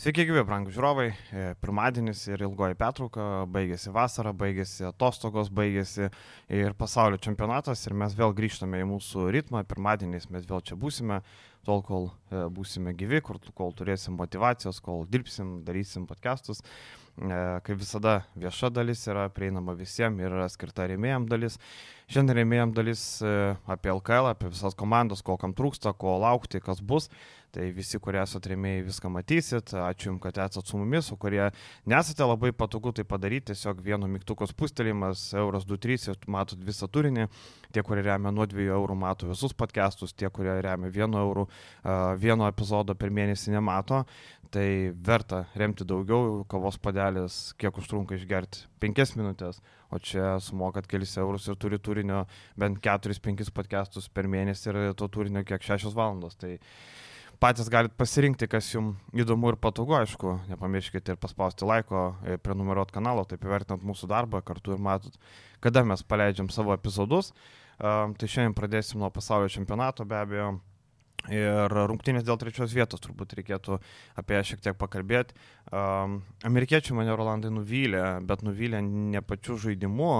Sveiki, gyvi, brangų žiūrovai. E, pirmadienis ir ilgoji pertrauka, baigėsi vasara, baigėsi atostogos, baigėsi ir pasaulio čempionatas ir mes vėl grįžtame į mūsų ritmą. Pirmadieniais mes vėl čia būsime, tol kol e, būsime gyvi, kol turėsim motivacijos, kol dirbsim, darysim podcastus. E, kaip visada, vieša dalis yra prieinama visiems ir yra skirta rėmėjams dalis. Šiandien rėmėjams dalis apie LKL, apie visas komandas, ko kam trūksta, ko laukti, kas bus. Tai visi, kurie esate rėmėjai, viską matysit. Ačiū Jums, kad esate su mumis, o kurie nesate labai patogu tai padaryti, tiesiog vienu mygtuko spustelimas, euros 2-3 ir matot visą turinį. Tie, kurie remia nuo 2 eurų, mato visus podcastus, tie, kurie remia 1 eurų, vieno epizodo per mėnesį nemato. Tai verta remti daugiau, kavos padelis, kiek užtrunka išgerti 5 minutės, o čia sumokat kelis eurus ir turi turinio bent 4-5 podcastus per mėnesį ir to turinio kiek 6 valandos. Tai patys galite pasirinkti, kas jums įdomu ir patogu, aišku, nepamirškite ir paspausti laiko, e, prenumeruoti kanalo, taip įvertinant mūsų darbą kartu ir matot, kada mes paleidžiam savo epizodus. Tai šiandien pradėsim nuo pasaulio čempionato be abejo. Ir rungtynės dėl trečios vietos turbūt reikėtų apie ją šiek tiek pakalbėti. Um, amerikiečiai mane Rolandai nuvylė, bet nuvylė ne pačiu žaidimu.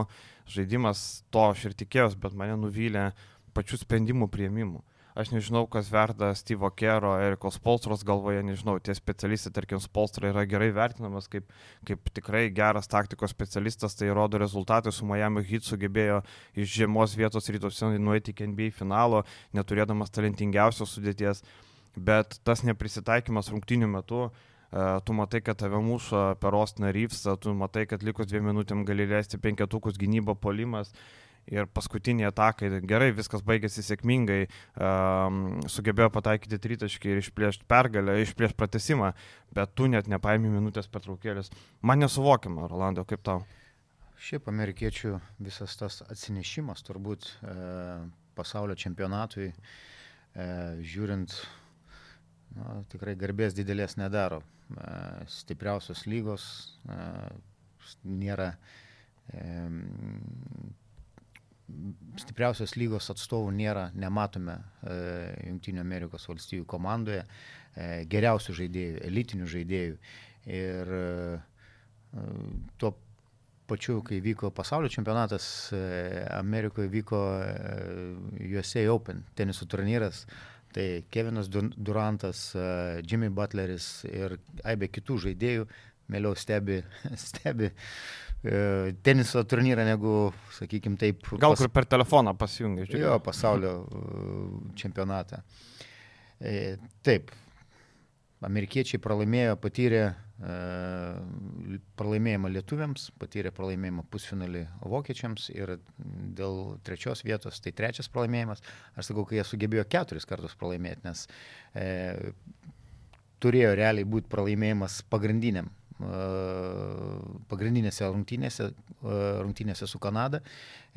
Žaidimas to aš ir tikėjausi, bet mane nuvylė pačių sprendimų prieimimų. Aš nežinau, kas verda Steve'o Kero, Eriko Spolstros galvoje, nežinau, tie specialistai, tarkim, Spolstra yra gerai vertinamas kaip, kaip tikrai geras taktikos specialistas, tai rodo rezultatai su Miami Heat sugebėjo iš žiemos vietos rytuose nueiti iki NBA finalo, neturėdamas talentingiausios sudėties, bet tas neprisitaikymas rungtinių metų, e, tu matai, kad tave muša per Ostiną Ryfsą, tu matai, kad likus dviem minutėm gali leisti penketukus gynybo polimas ir paskutinį ataką, gerai, viskas baigėsi sėkmingai, um, sugebėjo pataikyti tritaškį ir išplėšti pergalę, išplėšti pratesimą, bet tu net nepaėmė minutės pertraukėlės. Man nesuvokiama, Rolando, kaip tau? Šiaip amerikiečių visas tas atsinešimas turbūt e, pasaulio čempionatui, e, žiūrint, na, tikrai garbės didelės nedaro. E, stipriausios lygos e, nėra e, stipriausios lygos atstovų nėra, nematome e, Junktinių Amerikos valstybių komandoje, e, geriausių žaidėjų, elitinių žaidėjų. Ir e, tuo pačiu, kai vyko pasaulio čempionatas, Amerikoje vyko USA Open tenisų turnyras, tai Kevinas Durantas, Jimmy Butleris ir aibė kitų žaidėjų mieliau stebi, stebi teniso turnyrą negu, sakykime taip. Gal pas... kur per telefoną pasijungia, žiūrėjau. Jo, pasaulio e, čempionatą. E, taip, amerikiečiai pralaimėjo, patyrė pralaimėjimą lietuviams, patyrė pralaimėjimą pusfinalį vokiečiams ir dėl trečios vietos, tai trečias pralaimėjimas, aš sakau, kai jie sugebėjo keturis kartus pralaimėti, nes e, turėjo realiai būti pralaimėjimas pagrindiniam pagrindinėse rungtynėse, rungtynėse su Kanada.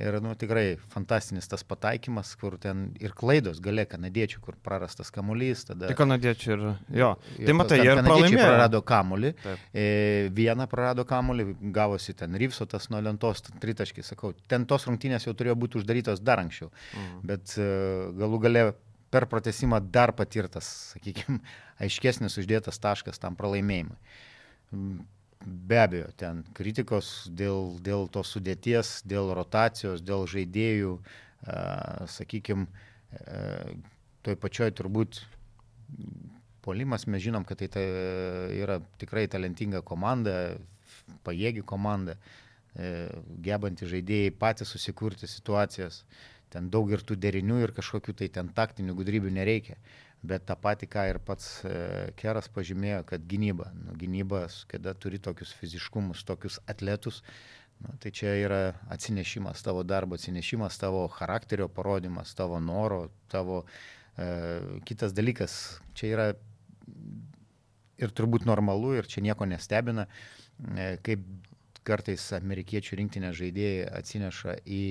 Ir nu, tikrai fantastinis tas pataikymas, kur ten ir klaidos gale kanadiečių, kur prarastas kamuolys. Tada... Tai kanadiečių ir jo. Tai matai, jie pralaimėjo. prarado kamuolį. E, vieną prarado kamuolį, gavosi ten Ryvsotas nuo lentos tritaškį, sakau. Ten tos rungtynės jau turėjo būti uždarytos dar anksčiau. Mhm. Bet e, galų gale per pratesimą dar patirtas, sakykime, aiškesnis uždėtas taškas tam pralaimėjimui. Be abejo, ten kritikos dėl, dėl tos sudėties, dėl rotacijos, dėl žaidėjų, sakykime, toj pačioj turbūt polimas mes žinom, kad tai ta, yra tikrai talentinga komanda, pajėgi komanda, e, gebanti žaidėjai patys susikurti situacijas, ten daug ir tų derinių ir kažkokių tai ten taktinių gudrybių nereikia. Bet tą patį, ką ir pats e, Keras pažymėjo, kad gynyba, nu, gynyba, kada turi tokius fiziškumus, tokius atletus, nu, tai čia yra atsinešimas tavo darbo, atsinešimas tavo charakterio parodimas, tavo noro, tavo e, kitas dalykas. Čia yra ir turbūt normalu ir čia nieko nestebina, e, kaip kartais amerikiečių rinktinės žaidėjai atsineša į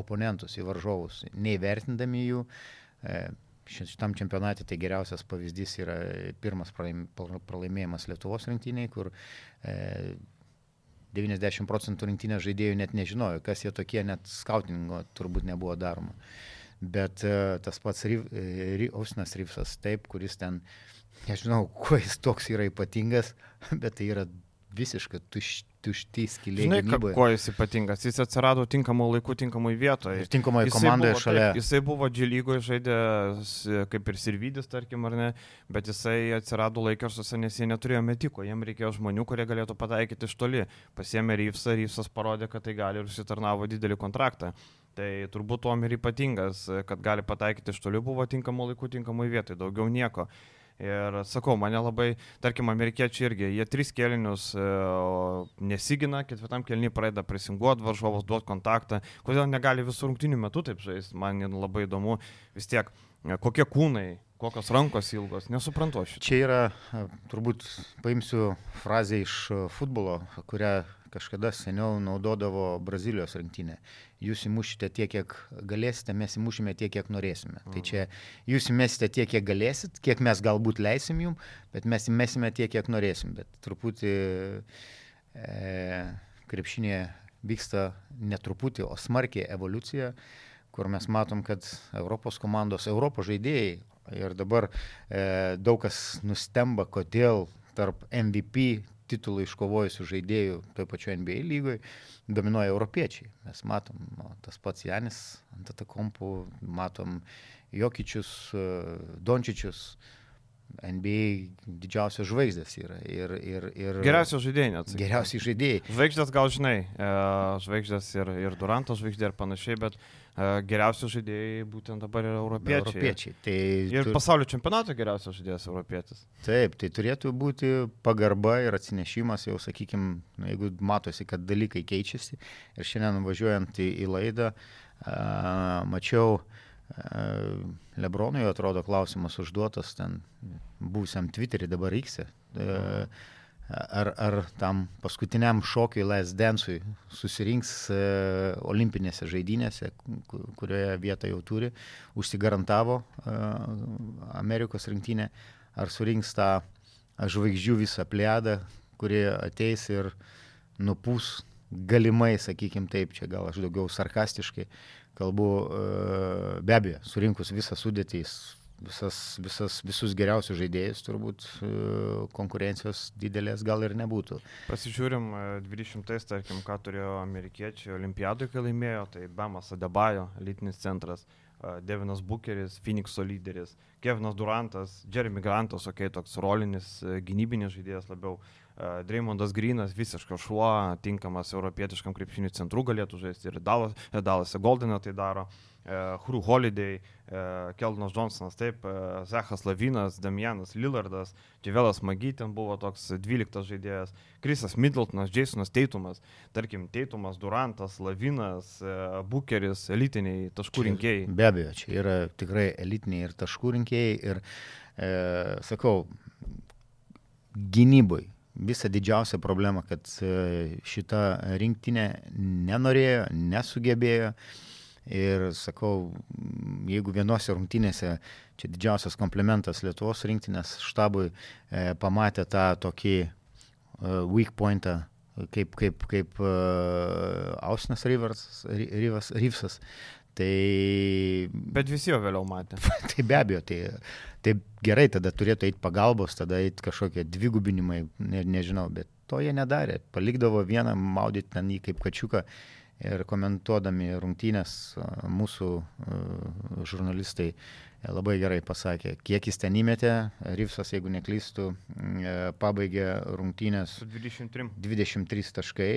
oponentus, į varžovus, neįvertindami jų. E, šitam čempionate tai geriausias pavyzdys yra pirmas pralaimėjimas Lietuvos rinktiniai, kur e, 90 procentų rinktinės žaidėjų net nežinojo, kas jie tokie, net skautingo turbūt nebuvo daroma. bet uh, tas pats Ry, Ausinas Ryvsas, taip, kuris ten, nežinau, kuo jis toks yra ypatingas, bet tai yra visiškai tuš, tušti skiliai. Žinai, gynyboje. kuo jis ypatingas? Jis atsirado tinkamu laiku, tinkamai vietoje. Ir tinkamoje komandoje buvo, šalia. Taip, jisai buvo džilygoje žaidęs kaip ir Sirvidis, tarkim, ar ne, bet jisai atsirado laikiuose, nes jie neturėjo metiko, jiem reikėjo žmonių, kurie galėtų pataikyti iš toli. Pasiemė Ryfsą, Ryfsas parodė, kad tai gali ir užsitarnavo didelį kontraktą. Tai turbūt tuom ir ypatingas, kad gali pataikyti iš toli, buvo tinkamu laiku, tinkamai vietai, daugiau nieko. Ir sakau, mane labai, tarkim, amerikiečiai irgi, jie tris kelinius e, nesigina, ketvirtam kelniui pradeda presinguoti varžovus, duoti kontaktą. Kodėl negali visų rungtinių metų taip žaisti, man labai įdomu vis tiek, e, kokie kūnai, kokios rankos ilgos, nesuprantu aš. Čia yra, a, turbūt paimsiu frazę iš a, futbolo, kurią kažkada seniau naudodavo Brazilijos rinktinė. Jūs įmušite tiek, kiek galėsite, mes įmušime tiek, kiek norėsime. Tai čia jūs įmesite tiek, kiek galėsit, kiek mes galbūt leisim jum, bet mes įmesime tiek, kiek norėsim. Bet truputį e, krepšinėje vyksta netruputį, o smarkiai evoliucija, kur mes matom, kad Europos komandos, Europos žaidėjai ir dabar e, daug kas nustemba, kodėl tarp MVP titulų iškovojusių žaidėjų toje pačioje NBA lygoje dominuoja europiečiai. Mes matom no, tas pats Janis ant atakompų, matom Jokičius, e, Dončičius, NBA didžiausios žvaigždės yra. Ir, ir, ir Geriausios žaidėjai net. Geriausiai žaidėjai. Žvaigždės gal žinai, e, žvaigždės ir, ir Duranto žvaigždė ir panašiai, bet e, geriausi žaidėjai būtent dabar yra europiečiai. Europiečiai. Tai Ir tu- pasaulio čempionato geriausias žaidėjas europietis. Taip, tai turėtų būti pagarba ir atsinešimas, jau sakykime, jeigu matosi, kad dalykai keičiasi. Ir šiandien važiuojant į, į laidą, a, mačiau, a, Lebronui atrodo klausimas užduotas ten būsiam Twitterį dabar X. Ar, ar tam paskutiniam šokiui Les Densui susirinks e, olimpinėse žaidynėse, ku- kurioje vietą jau turi, užsigarantavo e, Amerikos rinktinė, ar surinks tą žvaigždžių visą plėdą, kurie ateis ir nupūs galimai, sakykim taip, čia gal aš daugiau sarkastiškai kalbu, e, be abejo, surinkus visą sudėtys, visas, visas, visus geriausius žaidėjus, turbūt e, konkurencijos didelės gal ir nebūtų. Pasižiūrim, e, 20, tarkim, ką turėjo amerikiečiai olimpiadui, kai laimėjo, tai Bemas Adebayo, elitinis centras, e, Devinas Bucheris, Phoenixo lyderis, Kevinas Durantas, Jeremy Grantas, okei, okay, toks rolinis e, gynybinis žaidėjas labiau, e, Dreymondas Grinas, visiškas šuo, tinkamas europietiškam krepšinių centrų galėtų žaisti ir Dallas, e, Dallase Goldiną tai daro. Hru Holiday, e, Keldonas Johnsonas, taip, e, Zechas Lavinas, Damianas Lillardas, Dživelas Magy ten buvo toks 12 žaidėjas, Krisas Middletonas, Jasonas Teitumas, tarkim, Teitumas, Durantas, Lavinas, e, Bucheris, elitiniai taškų rinkėjai. Be abejo, čia yra tikrai elitiniai ir taškų rinkėjai ir, e, sakau, gynyboj visa didžiausia problema, kad e, šita rinktinė nenorėjo, nesugebėjo. Ir sakau, jeigu vienose rungtynėse, čia didžiausias komplimentas Lietuvos rinktinės štabui, e, pamatė tą tokį e, weak pointą, kaip, kaip, kaip e, Ausinas Rivers, Ryvas- Ryvsas, tai Bet visi jo vėliau matė. tai be abejo, tai, tai gerai, tada turėtų eiti pagalbos, tada eiti kažkokie dvigubinimai, ne, nežinau, bet to jie nedarė. Palikdavo vieną, maudyti ten jį kaip kačiuką ir komentuodami rungtynės mūsų a, žurnalistai e, labai gerai pasakė, kiek jis ten įmetė, Ryfsas, jeigu neklystų, e, pabaigė rungtynės Su 23. 23 taškai,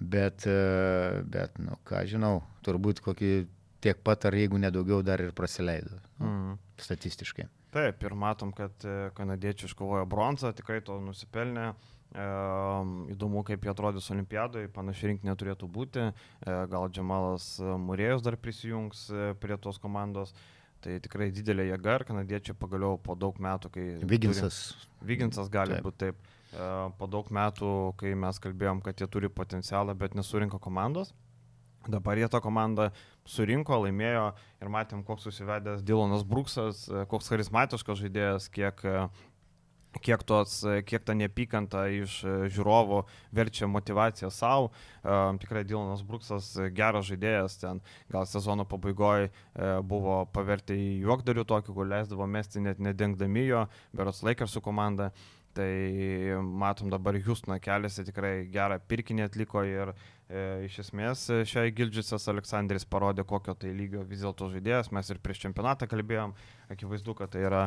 bet, e, bet nu, ką žinau, turbūt kokį tiek pat ar jeigu nedaugiau dar ir praleido Mm. statistiškai. Taip, ir matom, kad e, kanadiečiai iškovojo bronzą, tikrai to nusipelnė. E, įdomu, kaip jie atrodys olimpiadoje, panašiai rinkinė turėtų būti. E, gal Džemalas Murėjus dar prisijungs e, prie tos komandos. Tai tikrai didelė jėga ir kanadiečiai pagaliau po daug metų, kai... Viginsas. Turi, Viginsas gali Taip. būti taip. E, po daug metų, kai mes kalbėjom, kad jie turi potencialą, bet nesurinko komandos. Dabar jie tą komandą surinko, laimėjo ir matėm, koks susivedęs Dylanas Bruksas, e, koks charizmatiškas žaidėjas, kiek, e, kiek, tos, kiek ta neapykanta iš žiūrovų verčia motivaciją savo. Tikrai Dilonas Bruksas geras žaidėjas, ten gal sezono pabaigoje buvo paverti į juokdarių tokį, kur leisdavo mesti net nedengdami jo, beros Lakersų komanda. Tai matom dabar Houstono keliasi tikrai gerą pirkinį atliko ir e, iš esmės šiai Gildžiusas Aleksandris parodė, kokio tai lygio vis dėlto žaidėjas. Mes ir prieš čempionatą kalbėjom, akivaizdu, kad tai yra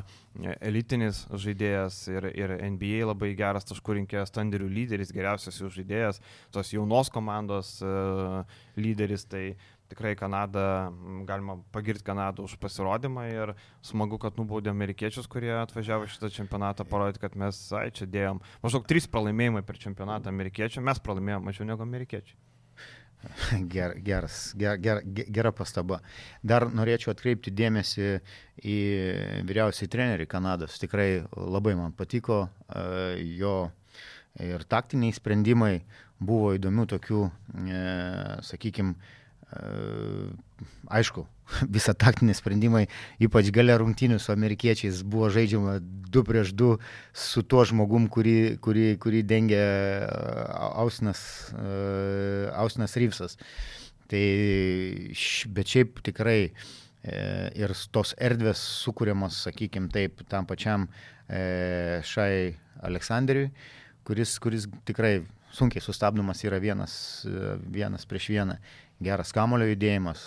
elitinis žaidėjas ir, ir NBA labai geras taškų rinkėjas, standerių lyderis, geriausias jų žaidėjas, tos jaunos komandos e, lyderis. Tai tikrai Kanada, galima pagirti Kanadą už pasirodymą ir smagu, kad nubaudė amerikiečius, kurie atvažiavo šitą čempionatą, parodyti, kad mes, ai, čia dėjom maždaug trys pralaimėjimai per čempionatą amerikiečių, mes pralaimėjome mažiau negu amerikiečiai. Ger, geras, ger, ger, gera pastaba. Dar norėčiau atkreipti dėmesį į vyriausiai trenerį Kanados. Tikrai labai man patiko jo ir taktiniai sprendimai. Buvo įdomių tokių, e, sakykime, aišku, visą taktinį sprendimai, ypač galia rungtynių su amerikiečiais buvo žaidžiama 2 prieš 2 su tuo žmogum, kurį, kurį, kurį dengia Ausinas, Ausinas Ryvsas. Tai, bet šiaip tikrai e, ir tos erdvės sukūriamos, sakykime taip, tam pačiam e, Šai Aleksandriui, kuris, kuris tikrai sunkiai sustabdomas yra vienas, vienas prieš vieną geras kamulio judėjimas,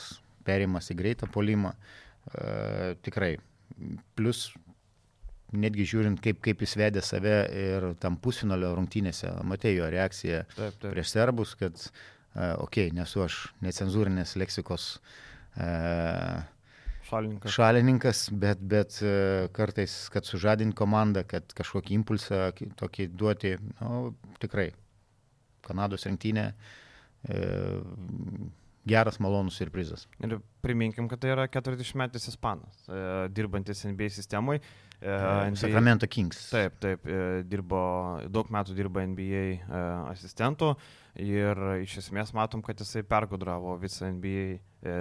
perimas į greitą polimą. E, tikrai. Plus, netgi žiūrint, kaip, kaip jis vedė save ir tam pusfinalio rungtynėse, matė jo reakciją taip, taip. prieš serbus, kad, e, okei, okay, nesu aš necenzūrinės leksikos e, šalininkas, šalininkas bet, bet e, kartais, kad sužadint komandą, kad kažkokį impulsą tokį duoti, nu, tikrai. Kanados rinktinė. E, geras, malonus surprizas. Ir priminkim, kad tai yra 40-metis ispanas, e, dirbantis NBA sistemoje. E, NBA, Sacramento Kings. Taip, taip, e, dirbo, daug metų dirba NBA asistentų ir iš esmės matom, kad jisai pergudravo visą NBA e,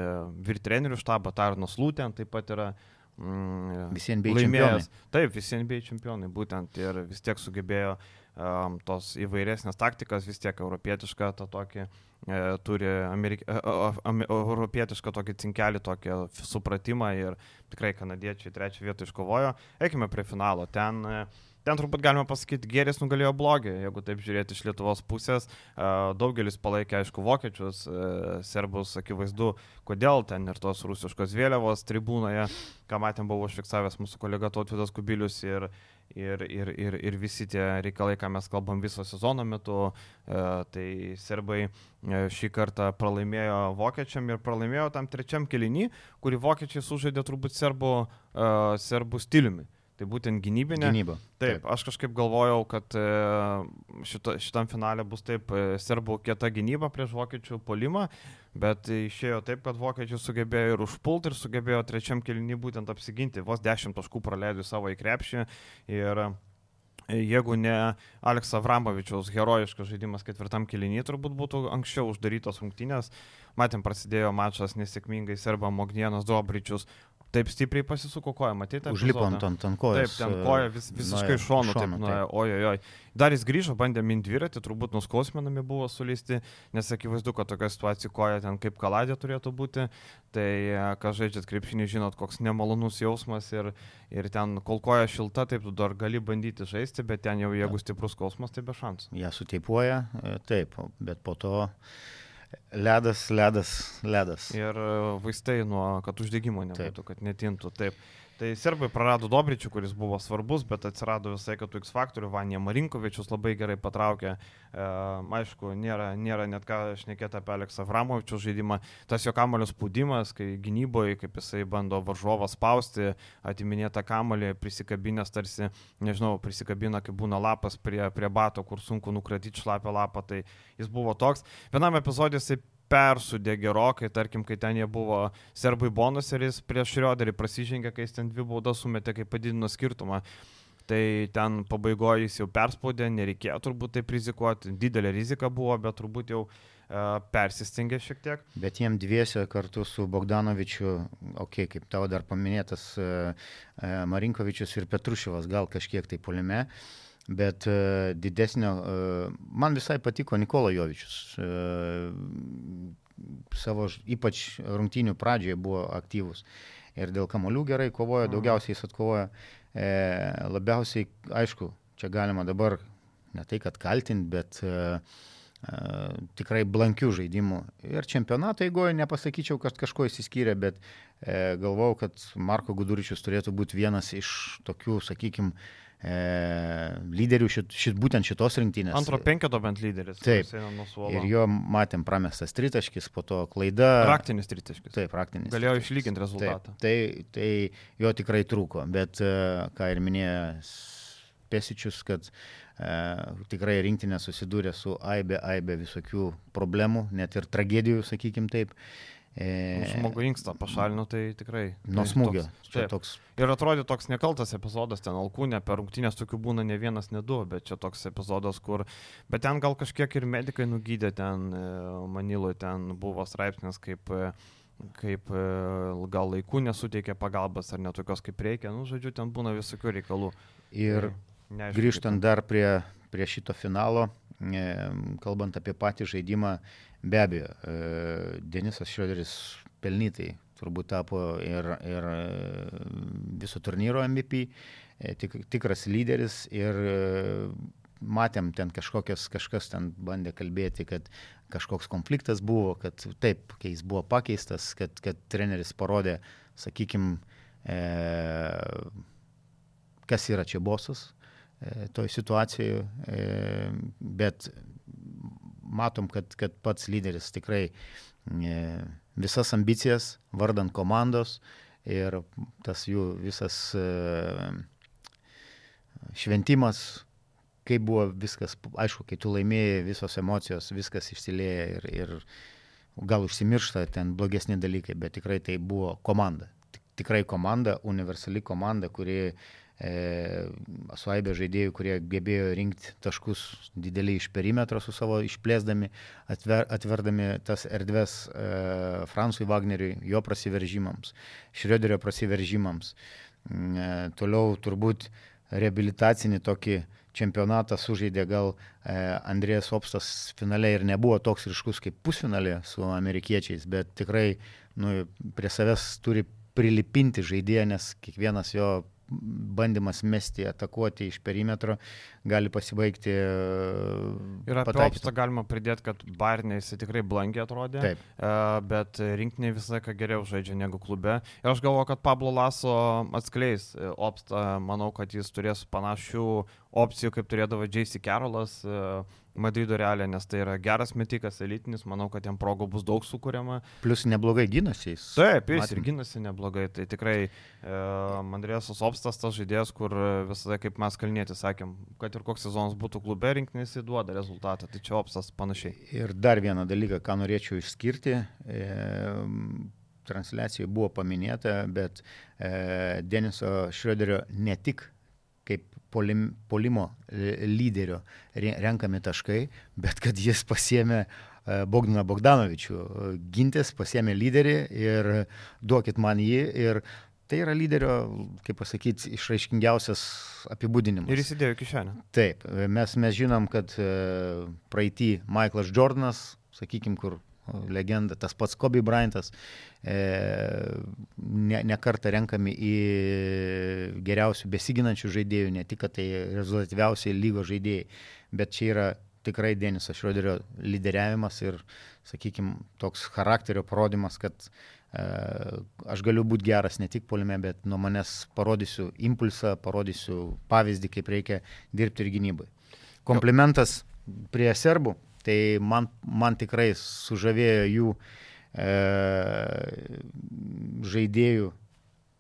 vyr trenerių štabą, Tarnas Lūtен taip pat yra mm, visi NBA laimėjęs. Čempionai. Taip, visi NBA čempionai būtent ir vis tiek sugebėjo um, tos įvairesnės taktikas, vis tiek europietišką tą tokį E, turi Amerik... E, europietišką tokį cinkelį, tokį supratimą ir tikrai kanadiečiai trečią vietą iškovojo. Eikime prie finalo. Ten, e, ten turbūt galima pasakyti, geris nugalėjo blogį, jeigu taip žiūrėti iš Lietuvos pusės. Daugelis palaikė, aišku, vokiečius, serbus, akivaizdu, kodėl ten ir tos rusiškos vėliavos tribūnoje, ką matėm, buvo užfiksavęs mūsų kolega Tautvidas Kubilius ir ir, ir, ir, ir visi tie reikalai, ką mes kalbam viso sezono metu, e, tai serbai e, šį kartą pralaimėjo vokiečiam ir pralaimėjo tam trečiam kelinį, kurį vokiečiai sužaidė turbūt serbų, e, serbų stiliumi. Tai būtent gynybinė. Gynyba. Taip, taip, aš kažkaip galvojau, kad šito, šitam finale bus taip serbų kieta gynyba prieš vokiečių polimą, bet išėjo taip, kad vokiečiai sugebėjo ir užpulti, ir sugebėjo trečiam kelinį būtent apsiginti, vos 10 taškų praleido savo į krepšį. Ir e, jeigu ne Aleks Avramovičiaus herojiškas žaidimas ketvirtam kelinį, turbūt būtų anksčiau uždarytos rungtynės. Matėm, prasidėjo mačas nesėkmingai, serba Mognienas Dobričius taip stipriai pasisuko koja, matėte? Užlipo ant, ant, ant kojos. Taip, ten koja vis, visiškai šonu, šonu taip, taip. oi, oi, oi. Dar jis grįžo, bandė minti dviratį, turbūt nuskausminami buvo suleisti, nes akivaizdu, kad tokia situacija koja ten kaip kaladė turėtų būti. Tai, ką žaidžiat krepšinį, žinot, koks nemalonus jausmas ir, ir ten, kol koja šilta, taip tu dar gali bandyti žaisti, bet ten jau jeigu stiprus skausmas, tai be šansų. Ja suteipuoja, e, taip, bet po to Ledas, ledas, ledas. Ir e, vaistai nuo, kad uždegimo nebūtų, kad netintų. Taip. Tai serbai prarado Dobričių, kuris buvo svarbus, bet atsirado visai kitų X faktorių. Vanija Marinkovičius labai gerai patraukė. E, aišku, nėra, nėra net ką šnekėti apie Aleksą Vramovičių žaidimą. Tas jo kamulio spaudimas, kai gynyboje, kaip jisai bando varžovą spausti, atiminėta kamulį, prisikabinęs tarsi, nežinau, prisikabina, kaip būna lapas prie, prie bato, kur sunku nukratyti šlapę lapą. Tai jis buvo toks. Vienam epizodė jisai persudė gerokai, tarkim, kai ten jie buvo serbai bonus ir jis prieš Rioderį prasižengė, kai jis ten dvi baudas sumetė, kai padidino skirtumą. Tai ten pabaigoje jis jau perspaudė, nereikėjo turbūt taip rizikuoti, didelė rizika buvo, bet turbūt jau persistengė šiek tiek. Bet jiem dviese kartu su Bogdanovičiu, okei, okay, kaip tavo dar paminėtas Marinkovičius ir Petruševas gal kažkiek tai polime. Bet uh, didesnio, uh, man visai patiko Nikola Jovičius. Uh, savo ypač rungtynių pradžioje buvo aktyvus. Ir dėl kamolių gerai kovoja, mhm. daugiausiai jis atkovoja. E, labiausiai, aišku, čia galima dabar ne tai, kad kaltinti, bet e, e, tikrai blankių žaidimų. Ir čempionato eigoje nepasakyčiau, kad kažko įsiskyrė, bet e, galvau, kad Marko Guduričius turėtų būti vienas iš tokių, sakykime, e, lyderių šit, šit, būtent šitos rinktinės. Antro penketo bent lyderis. Taip. Ir jo matėm pramestas tritaškis, po to klaida. Praktinis tritaškis. Taip, praktinis. Galėjo išlyginti rezultatą. Taip, tai, tai jo tikrai trūko, bet e, ką ir minėjo Pesičius, kad e, tikrai rinktinė susidūrė su aibe, aibe visokių problemų, net ir tragedijų, sakykim taip. E... Žmogų inkstą pašalino, tai tikrai. Nuo smūgio. Toks, toks... Ir atrodė toks nekaltas epizodas, ten alkūnė, per rungtynės tokių būna ne vienas, ne du, bet čia toks epizodas, kur... Bet ten gal kažkiek ir medikai nugydė, ten e, Maniloje ten buvo straipsnis, kaip e, kaip e, gal laikų nesuteikė pagalbas ar netokios kaip reikia, nu, žodžiu, ten būna visokių reikalų. Ir tai, neaišku, grįžtant dar prie, prie šito finalo, kalbant apie patį žaidimą, Be abejo, e, Denisas Šrioderis pelnytai turbūt tapo ir, ir e, viso turnyro MVP, e, tik, tikras lyderis ir matėm ten kažkokios, kažkas ten bandė kalbėti, kad kažkoks konfliktas buvo, kad taip, kai jis buvo pakeistas, kad, kad treneris parodė, sakykime, e, kas yra čia bosas toj situacijoje, e, bet matom, kad, kad pats lyderis tikrai e, visas ambicijas vardant komandos ir tas jų visas e, šventimas, kaip buvo viskas, aišku, kai tu laimėjai, visos emocijos, viskas išsilieja ir, ir gal užsimiršta ten blogesni dalykai, bet tikrai tai buvo komanda. Tikrai komanda, universali komanda, kuri e, su aibė žaidėjų, kurie gebėjo rinkti taškus didelį iš perimetro su savo išplėsdami, atver, atverdami tas erdves e, Fransui Wagneriui, jo prasiveržimams, Šrioderio prasiveržimams. Mm, e, toliau turbūt reabilitacinį tokį čempionatą sužaidė gal e, Andrėjas Opstas finale ir nebuvo toks ryškus kaip pusfinalė su amerikiečiais, bet tikrai nu, prie savęs turi prilipinti žaidėją, nes kiekvienas jo bandymas mesti, atakuoti iš perimetro gali pasibaigti. Ir apie Opstą galima pridėti, kad Barnė jis tikrai blankiai atrodė, Taip. E, bet rinkiniai visą laiką geriau žaidžia negu klube. Ir aš galvoju, kad Pablo Laso atskleis e, Opstą, manau, kad jis turės panašių opcijų, kaip turėdavo J.C. Carolas. Madrido realė, nes tai yra geras metikas, elitinis, manau, kad jam progų bus daug sukūriama. Plus neblogai gynasi jis. Taip, jis Matėm. ir gynasi neblogai. Tai tikrai e, Andrėsas Opstas tas žaidėjas, kur visada, kaip mes kalnėti sakėm, kad ir koks sezonas būtų klube, rinkinys įduoda rezultatą. Tai čia Opstas panašiai. Ir dar vieną dalyką, ką norėčiau išskirti. E, transliacijoje buvo paminėta, bet e, Deniso Šrioderio ne tik polim, polimo lyderio renkami taškai, bet kad jis pasiemė e, Bogdaną Bogdanovičių. Gintis pasiemė lyderį ir duokit man jį. Ir tai yra lyderio, kaip pasakyti, išraiškingiausias apibūdinimas. Ir įsidėjo kišenę. Taip, mes, mes žinom, kad e, praeitį Michaelas Jordanas, sakykime, kur legenda, tas pats Kobe Bryantas, e, ne, ne kartą renkami į geriausių besiginančių žaidėjų, ne tik, kad tai rezultatyviausiai lygo žaidėjai, bet čia yra tikrai Deniso Šroderio lyderiavimas ir, sakykime, toks charakterio parodimas, kad e, aš galiu būti geras ne tik polime, bet nuo manęs parodysiu impulsą, parodysiu pavyzdį, kaip reikia dirbti ir gynybai. Komplimentas prie serbų Tai man, man tikrai sužavėjo jų e, žaidėjų,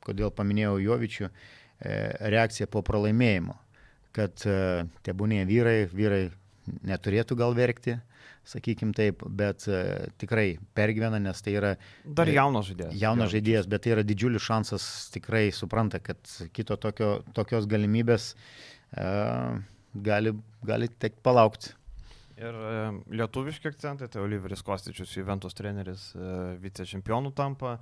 kodėl paminėjau Jovičių, e, reakcija po pralaimėjimo. Kad e, tebūnė vyrai, vyrai neturėtų gal verkti, sakykim taip, bet e, tikrai pergyvena, nes tai yra... Dar jaunas žaidėjas. Jaunas žaidėjas, bet tai yra didžiulis šansas, tikrai supranta, kad kito tokio, tokios galimybės e, gali, gali tek palaukti. Ir e, lietuviški akcentai, tai Oliveris Kostičius, Juventus treneris, e, vicečempionų tampa,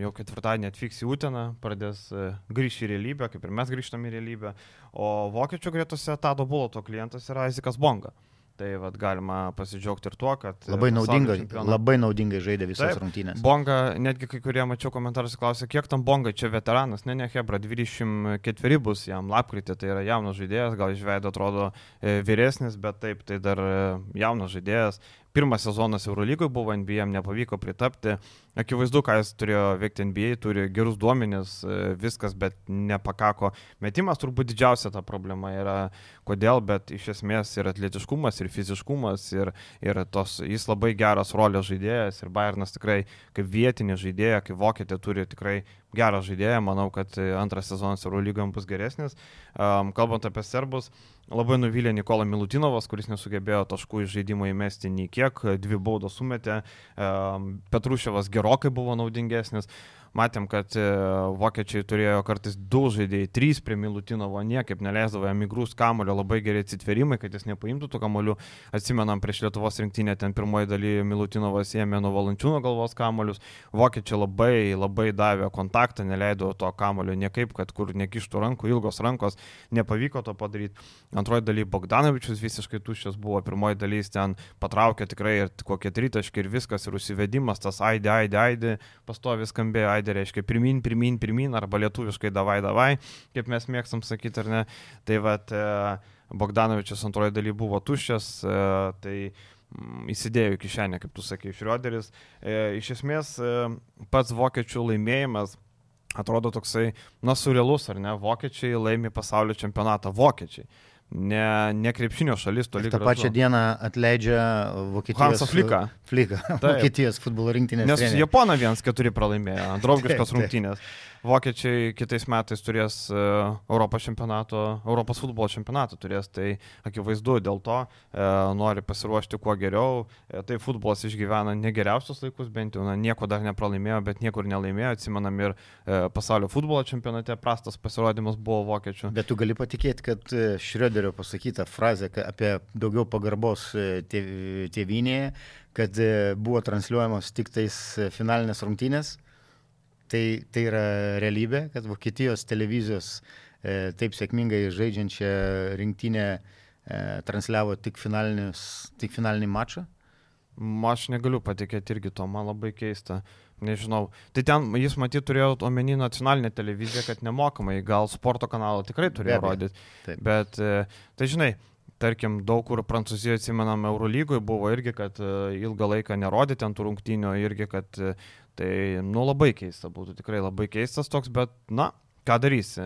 jau ketvirtadienį atvyks į Uteną, pradės e, grįžti į realybę, kaip ir mes grįžtame į realybę, o vokiečių gretose Tado Buloto klientas yra Aizikas Bonga. Tai vad galima pasidžiaugti ir tuo, kad... Labai naudingai, čempioną... labai naudingai žaidė visas Taip, rungtynės. Bonga, netgi kai kurie mačiau komentarus klausė, kiek tam Bonga čia veteranas, ne, ne, Hebra, 24 bus jam lapkritį, tai yra jaunas žaidėjas, gal iš veido atrodo e, vyresnis, bet taip, tai dar e, jaunas žaidėjas pirmas sezonas Eurolygoje buvo, NBA nepavyko pritapti. Akivaizdu, ką jis turėjo veikti NBA, turi gerus duomenis, e, viskas, bet nepakako. Metimas turbūt didžiausia ta problema yra, kodėl, bet iš esmės ir atletiškumas, ir fiziškumas, ir, ir tos, jis labai geras rolės žaidėjas, ir Bayernas tikrai kaip vietinė žaidėja, kaip vokietė turi tikrai gerą žaidėją, manau, kad antras sezonas Eurolygam bus geresnis. Um, kalbant apie serbus, labai nuvylė Nikola Milutinovas, kuris nesugebėjo taškų iš žaidimo įmesti nei kiek, dvi baudos sumetė, um, Petruševas gerokai buvo naudingesnis. Matėm, kad e, vokiečiai turėjo kartais du žaidėjai, trys prie Milutinovo, niekaip neleisdavo jam įgrūst kamulio, labai geri atsitverimai, kad jis nepaimtų tų kamuolių. Atsimenam, prieš Lietuvos rinktinę ten pirmoji daly Milutinovas ėmė nuo valančiūno galvos kamuolius. Vokiečiai labai, labai davė kontaktą, neleido to kamulio niekaip, kad kur nekištų rankų, ilgos rankos, nepavyko to padaryti. Antroji daly Bogdanovičius visiškai tuščias buvo, pirmoji dalys ten patraukė tikrai ir kokie tritaškai ir viskas, ir užsivedimas, tas aidė, aidė, aidė, pastovi skambėjo Friday reiškia pirmin, pirmin, pirmin, arba lietuviškai davai, davai, kaip mes mėgstam sakyti, ar ne. Tai vad e, Bogdanovičius antroji daly buvo tuščias, e, tai mm, įsidėjo į kišenę, kaip tu sakai, Šrioderis. E, iš esmės pats vokiečių laimėjimas atrodo toksai, na, surrealus, ar ne, vokiečiai laimi pasaulio čempionatą, vokiečiai ne, ne krepšinio šalis toli. Ta pačią dieną atleidžia Vokietijos. Hansą Fliką. Fliką. Vokietijos futbolo rinktinės. Nes Japona 1-4 pralaimėjo, draugiškos rungtynės. Vokiečiai kitais metais turės e, Europos čempionato, Europos futbolo čempionatą turės, tai akivaizdu dėl to e, nori pasiruošti kuo geriau. E, tai futbolas išgyvena ne geriausius laikus, bent jau na, nieko dar nepralaimėjo, bet niekur nelaimėjo. Atsimenam ir pasaulio futbolo čempionate prastas pasirodymas buvo vokiečių. Bet tu gali patikėti, kad Šrioderio pasakyta frazė apie daugiau pagarbos tėvynėje, kad buvo transliuojamos tik tais finalinės rungtynės Tai, tai yra realybė, kad Vokietijos televizijos e, taip sėkmingai žaidžiančią rinktinę e, transliavo tik, tik finalinį mačą. Aš negaliu patikėti irgi to, man labai keista. Nežinau. Tai ten jis matyt turėjo omeny nacionalinę televiziją, kad nemokamai, gal sporto kanalą tikrai turėjo rodyti. Bet, e, tai žinai, tarkim, daug kur Prancūzijoje atsimenam Eurolygoje buvo irgi, kad e, ilgą laiką nerodė ten tų rungtynių, irgi, kad e, Tai, nu, labai keista būtų, tikrai labai keistas toks, bet, na, ką darysi,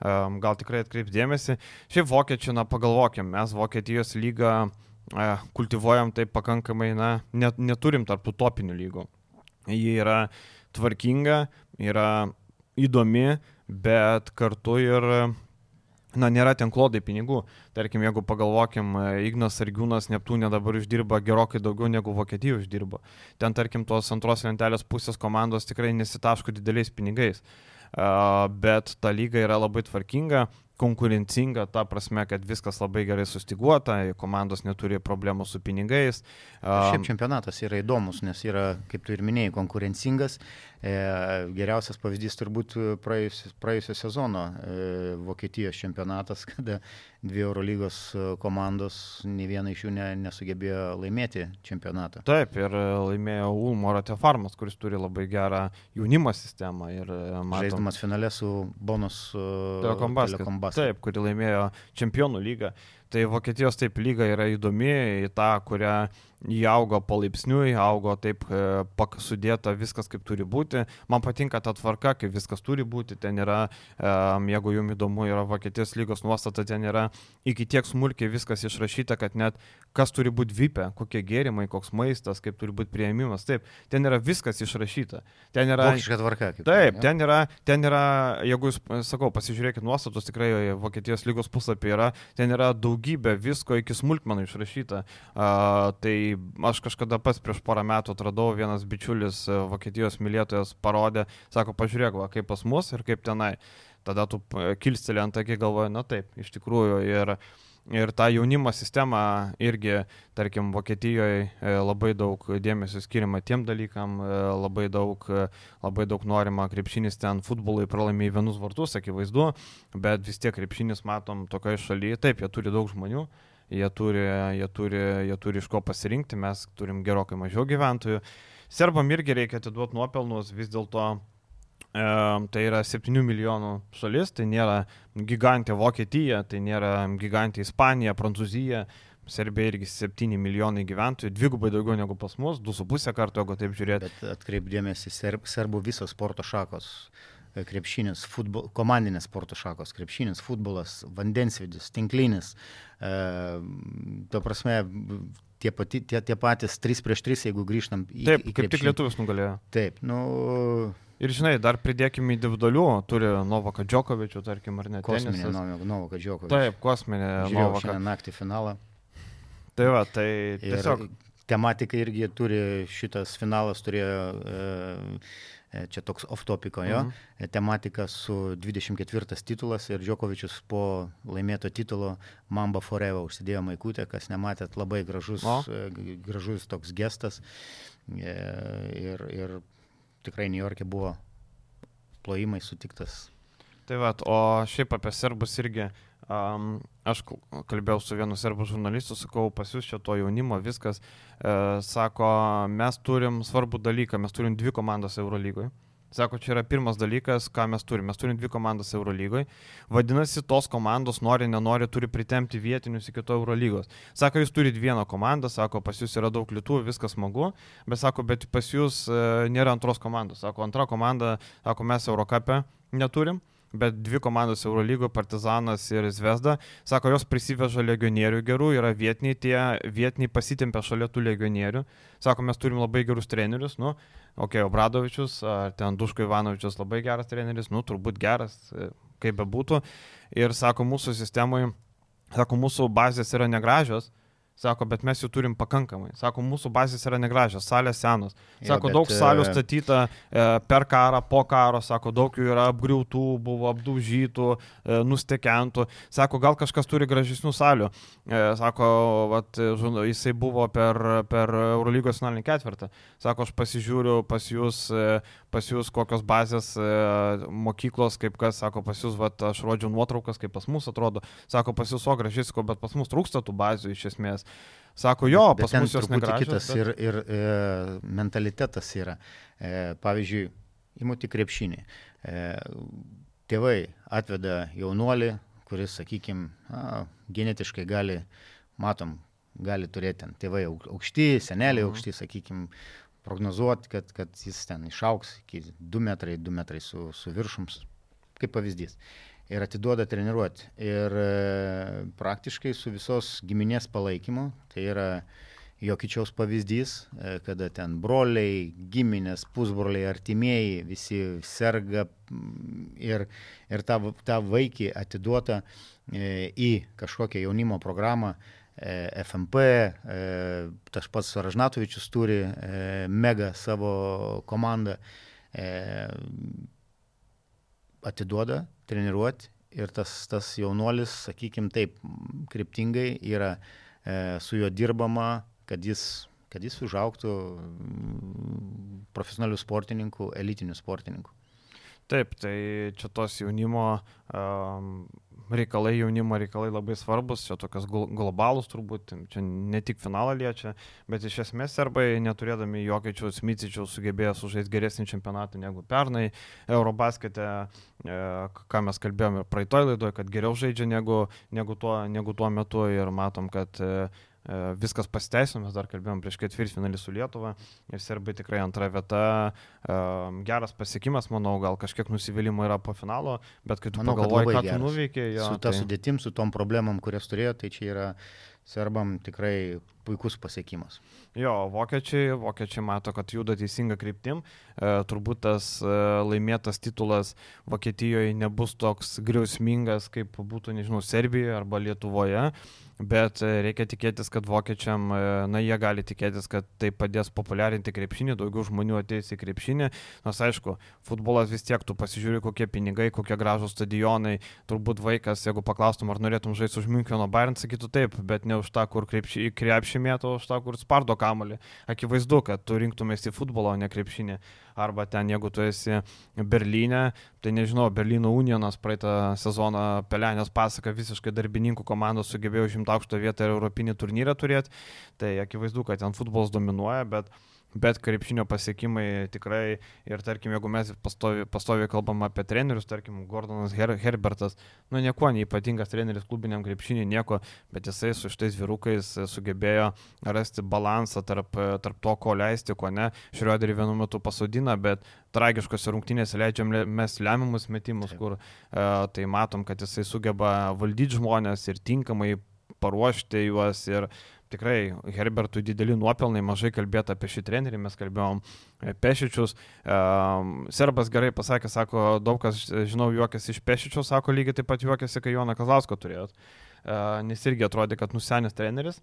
gal tikrai atkreipdėmėsi. Šiaip vokiečių, na, pagalvokim, mes Vokietijos lygą kultivuojam taip pakankamai, na, net, neturim tarp utopinių lygų. Ji yra tvarkinga, yra įdomi, bet kartu ir na, nėra ten klodai pinigų. Tarkim, jeigu pagalvokim, Ignas Argiūnas Neptūnė dabar uždirba gerokai daugiau negu Vokietija uždirba. Ten, tarkim, tos antros lentelės pusės komandos tikrai nesitaško dideliais pinigais. Bet ta lyga yra labai tvarkinga, konkurencinga, ta prasme, kad viskas labai gerai sustiguota, komandos neturi problemų su pinigais. Šiaip čempionatas yra įdomus, nes yra, kaip tu ir minėjai, konkurencingas. E, geriausias pavyzdys turbūt praėjusio, praėjusio sezono e, Vokietijos čempionatas, kada dvi Eurolygos komandos, nei viena iš jų ne, nesugebėjo laimėti čempionatą. Taip, ir laimėjo Ulmo Ratefarmas, kuris turi labai gerą jaunimo sistemą. Ir, e, matom, Žaisdamas finale su Bonus Telekom Basket. Taip, kuri laimėjo čempionų lygą. Tai Vokietijos taip lyga yra įdomi, į tą, kurią jį augo palaipsniui, augo taip e, sudėta viskas kaip turi būti. Man patinka ta tvarka, kaip viskas turi būti. Ten yra, e, jeigu jums įdomu, yra Vokietijos lygos nuostata, ten yra iki tiek smulkiai viskas išrašyta, kad net kas turi būti vypę, kokie gėrimai, koks maistas, kaip turi būti prieimimas. Taip, ten yra viskas išrašyta. Ten yra... Vokiška tvarka. Kaip taip, ten yra, ten yra, jeigu jūs, sakau, pasižiūrėkit nuostatus, tikrai Vokietijos lygos puslapį yra, ten yra daugybė visko iki smulkmenų išrašyta. Uh, tai aš kažkada pats prieš porą metų atradau, vienas bičiulis e, Vokietijos mylėtojas parodė, sako, pažiūrėk, va, kaip pas mus ir kaip tenai. Tada tu kilsteli ant akį galvoji, na taip, iš tikrųjų. Ir Ir tą jaunimo sistemą irgi, tarkim, Vokietijoje labai daug dėmesio skiriama tiem dalykam, e, labai daug, labai daug norima krepšinis ten futbolui pralaimė į vienus vartus, akivaizdu, bet vis tiek krepšinis matom tokioje šalyje, taip, jie turi daug žmonių, jie turi, jie turi, jie turi iš ko pasirinkti, mes turim gerokai mažiau gyventojų. Serbam irgi reikia atiduoti nuopelnus, vis dėlto E, tai yra 7 milijonų šalis, tai nėra gigantė Vokietija, tai nėra gigantė Ispanija, Prancūzija. Serbija irgi 7 milijonai gyventojų, dvigubai daugiau negu pas mus, 2,5 karto, jeigu taip žiūrėti. Bet atkreipdėmėsi, serb, serbų visos sporto šakos krepšinis, futbol, komandinės sporto šakos, krepšinis, futbolas, vandensvidis, tinklinis. E, to prasme, tie, pati, tie, tie patys 3 prieš 3, jeigu grįžtam į... Taip, į kaip tik lietuvis nugalėjo. Taip, nu, Ir žinai, dar pridėkime individualių, turi Novaką Džokovičių, tarkim, ar ne? Kosminė Novaką Džokovičių. Taip, kosminė Novaką. Naktį finalą. Tai va, tai tiesiog. Ir tematika irgi turi, šitas finalas turėjo, e, čia toks off-topiko jo, mhm. E, tematika su 24 titulas ir Džokovičius po laimėto titulo Mamba Forever užsidėjo maikutę, kas nematėt, labai gražus, o? E, gražus toks gestas. Ir, ir tikrai New York'e buvo plojimai sutiktas. Tai va, o šiaip apie serbus irgi, um, aš kalbėjau su vienu serbų žurnalistu, sakau, pas jūs čia to jaunimo viskas, e, sako, mes turim svarbų dalyką, mes turim dvi komandas Eurolygoje. Sako, čia yra pirmas dalykas, ką mes turime. Mes turime dvi komandas Eurolygoje. Vadinasi, tos komandos nori, nenori, turi pritemti vietinius iki to Eurolygos. Sako, jūs turite vieną komandą, sako, pas jūs yra daug lietuvių, viskas smagu, bet sako, bet pas jūs e, nėra antros komandos. Sako, antra komanda, sako, mes Eurocapę neturim bet dvi komandos Eurolygo, Partizanas ir Zvezda, sako, jos prisiveža legionierių gerų, yra vietiniai, tie vietiniai pasitempia šalia tų legionierių, sako, mes turim labai gerus trenerius, nu, ok, Obradovičius, ar ten Duško Ivanovičius labai geras treneris, nu, turbūt geras, e, kaip bebūtų, ir sako, mūsų sistemoje, sako, mūsų bazės yra negražios, Sako, bet mes jų turim pakankamai. Sako, mūsų bazės yra negražios, salės senos. Sako, jo, bet, daug salių e, statyta e, per karą, po karo, sako, daug jų yra apgriautų, buvo apdaužytų, e, nustekentų. Sako, gal kažkas turi gražesnių salių. E, sako, vat, žinau, jisai buvo per, per Eurolygos finalinį ketvirtą. Sako, aš pasižiūriu pas jūs, e, pas jūs kokios bazės e, mokyklos, kaip kas, sako, pas jūs, vat, aš rodžiau nuotraukas, kaip pas mus atrodo. Sako, pas jūs o gražiai, sako, bet pas mus trūksta tų bazių iš esmės. Sako, jo, pas mus jos negražios. Kitas bet... ir, ir e, mentalitetas yra. E, pavyzdžiui, įmuti krepšinį. E, tėvai atveda jaunuolį, kuris, sakykime, genetiškai gali, matom, gali turėti ten tėvai aukšti, seneliai mhm. aukšti, sakykime, prognozuoti, kad, kad jis ten išauks iki 2 metrai, 2 metrai su, su viršums, kaip pavyzdys ir atiduoda treniruoti. Ir e, praktiškai su visos giminės palaikymu, tai yra Jokičiaus pavyzdys, e, kada ten broliai, giminės, pusbroliai, artimieji, visi serga ir, ir tą, tą vaikį atiduota e, į kažkokią jaunimo programą. FMP, tas pats Ražnatovičius turi mega savo komandą, atiduoda treniruoti ir tas, tas jaunuolis, sakykime taip, kryptingai yra e, su juo dirbama, kad jis, kad jis užauktų profesionalių sportininkų, elitinių sportininkų. Taip, tai čia tos jaunimo um, reikalai, jaunimo reikalai labai svarbus, čia tokios globalūs turbūt, čia ne tik finalą liečia, bet iš esmės serbai, neturėdami jokio smicičiaus, sugebėjo sužaisti geresnį čempionatą negu pernai. Eurobaskete, e, ką mes kalbėjome praeitoj laidoje, kad geriau žaidžia negu, negu, tuo, negu tuo metu ir matom, kad E, viskas pasiteisino, mes dar kalbėjom prieš ketvirtfinalį su Lietuva ir serbai tikrai antra vieta, e, geras pasiekimas, manau, gal kažkiek nusivylimų yra po finalo, bet kai tu manau, pagalvoji, ką tu nuveikėjai, su ta tai... sudėtim, su tom problemom, kurias turėjo, tai čia yra serbam tikrai puikus pasiekimas. Jo, vokiečiai, vokiečiai mato, kad juda teisinga kryptim. E, turbūt tas e, laimėtas titulas Vokietijoje nebus toks griausmingas, kaip būtų, nežinau, Serbijoje arba Lietuvoje. Bet e, reikia tikėtis, kad vokiečiam, e, na, jie gali tikėtis, kad tai padės populiarinti krepšinį, daugiau žmonių ateis į krepšinį. Nors aišku, futbolas vis tiek, tu pasižiūri, kokie pinigai, kokie gražūs stadionai. Turbūt vaikas, jeigu paklaustum, ar norėtum žaisti už Müncheno Bayern, sakytų taip, bet ne už tą, kur krepšį mėto, už tą, kur spardo kamolį. Akivaizdu, kad tu rinktumės į futbolą, o ne krepšinį arba ten jeigu tu esi Berlyne, tai nežinau, Berlyno Unionas praeitą sezoną Pelenės pasaka visiškai darbininkų komandos sugebėjo užimti aukštą vietą ir Europinį turnyrą turėti, tai akivaizdu, kad ten futbolas dominuoja, bet bet krepšinio pasiekimai tikrai ir tarkim, jeigu mes pastoviai pastovi kalbam apie trenerius, tarkim, Gordonas Her Herbertas, nu nieko neipatingas treneris klubiniam krepšiniui, nieko, bet jisai su šitais vyrukais sugebėjo rasti balansą tarp, tarp to, ko leisti, ko ne. Šrioderį vienu metu pasodina, bet tragiškose rungtynėse leidžiam mes lemiamus metimus, Taip. kur uh, tai matom, kad jisai sugeba valdyti žmonės ir tinkamai paruošti juos ir tikrai Herbertui dideli nuopelnai, mažai kalbėta apie šį trenerį, mes kalbėjom e, Pešičius. Serbas gerai pasakė, sako, daug kas, e, žinau, juokėsi iš Pešičius, sako, lygiai taip pat juokėsi, kai Joną Kazlauską turėjot. Nes irgi atrodė, kad nusenęs treneris,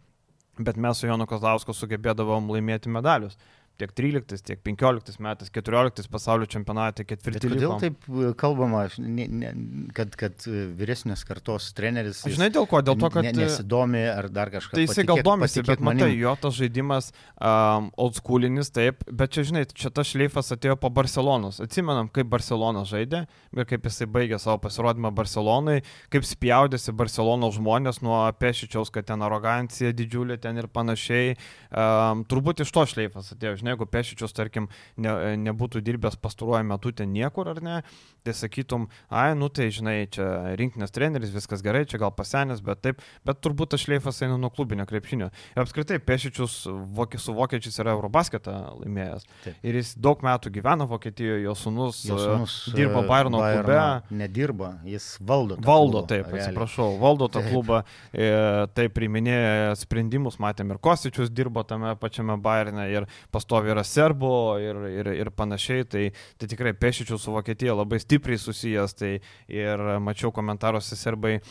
bet mes su Jonu Kazlausku sugebėdavom laimėti medalius tiek 13, tiek 15 metais, 14 pasaulio čempionate, ketvirtį. Kodėl likom. taip e, kalbama, ne, ne, kad, kad e, vyresnės kartos treneris... Žinai dėl ko? Dėl to, kad... Ne, nesidomi ar dar kažką. Tai jisai gal domisi, bet matai, jo tas žaidimas um, old schoolinis, taip, bet čia, žinai, čia tas šleifas atėjo po Barcelonos. Atsimenam, kaip Barcelona žaidė ir kaip jisai baigė savo pasirodymą Barcelonai, kaip spjaudėsi Barcelonos žmonės nuo Pešičiaus, kad ten arogancija didžiulė ten ir panašiai. Um, turbūt iš to šleifas atėjo, žinai žinai, jeigu Pešičius, tarkim, ne, nebūtų dirbęs pastaruoju metu ten niekur ar ne, tai sakytum, ai, nu tai žinai, čia rinkinės treneris, viskas gerai, čia gal pasenęs, bet taip, bet turbūt tas šleifas eina nuo klubinio krepšinio. Ir apskritai, Pešičius vokė, su vokiečiais yra Eurobasketą laimėjęs. Taip. Ir jis daug metų gyvena Vokietijoje, jo sunus, jo sunus dirba Bayerno klube. Nedirba, jis valdo. Valdo, klubą, taip, realiai. atsiprašau, valdo tą taip. klubą, e, taip priminėja sprendimus, matėm ir Kosičius dirbo tame pačiame Bayerne ir pasto stovi yra serbų ir, ir, ir panašiai, tai, tai tikrai Pešičių su Vokietija labai stipriai susijęs, tai ir mačiau komentaruose serbai e,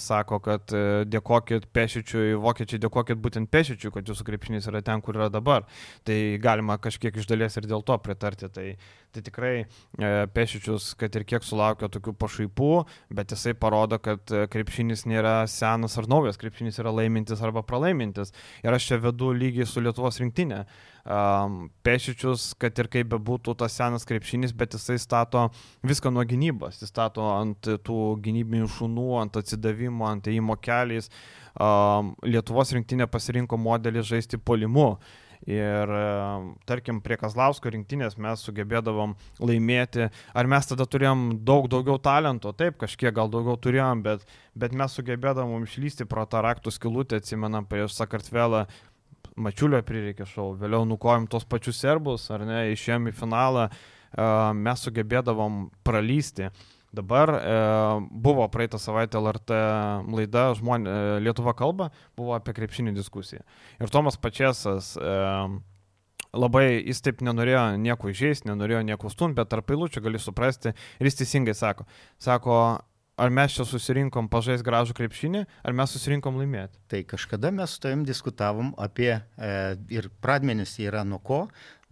sako, kad e, dėkokit Pešičiui, vokiečiai dėkokit būtent Pešičiui, kad jūsų krepšinis yra ten, kur yra dabar. Tai galima kažkiek iš dalies ir dėl to pritarti. Tai, tai tikrai e, Pešičius, kad ir kiek sulaukia tokių pašaipų, bet jisai parodo, kad e, krepšinis nėra senas ar naujas, krepšinis yra laimintis arba pralaimintis. Ir aš čia vedu lygiai su Lietuvos rinktinė um, Pešičius, kad ir kaip bebūtų tas senas krepšinis, bet jisai stato viską nuo gynybos. Jis stato ant tų gynybinių šunų, ant atsidavimo, ant įimo keliais. Um, Lietuvos rinktinė pasirinko modelį žaisti polimu. Ir tarkim, prie Kazlausko rinktinės mes sugebėdavom laimėti. Ar mes tada turėjom daug daugiau talento? Taip, kažkiek gal daugiau turėjom, bet, bet mes sugebėdavom išlysti pro tą raktų skilutę, atsimenam, prieš Sakartvelą Mačiulio prireikė šau, vėliau nukojom tos pačius serbus, ar ne, išėjom į finalą, mes sugebėdavom pralysti. Dabar e, buvo praeitą savaitę LRT laida žmonė, e, Lietuva kalba, buvo apie krepšinį diskusiją. Ir Tomas Pačiasas e, labai, jis taip nenorėjo nieko išėjęs, nenorėjo nieko stumti, bet tarp eilučių gali suprasti ir jis teisingai sako. Sako, ar mes čia susirinkom pažais gražų krepšinį, ar mes susirinkom laimėti. Tai kažkada mes su tavim diskutavom apie, e, ir pradmenis yra nuo ko,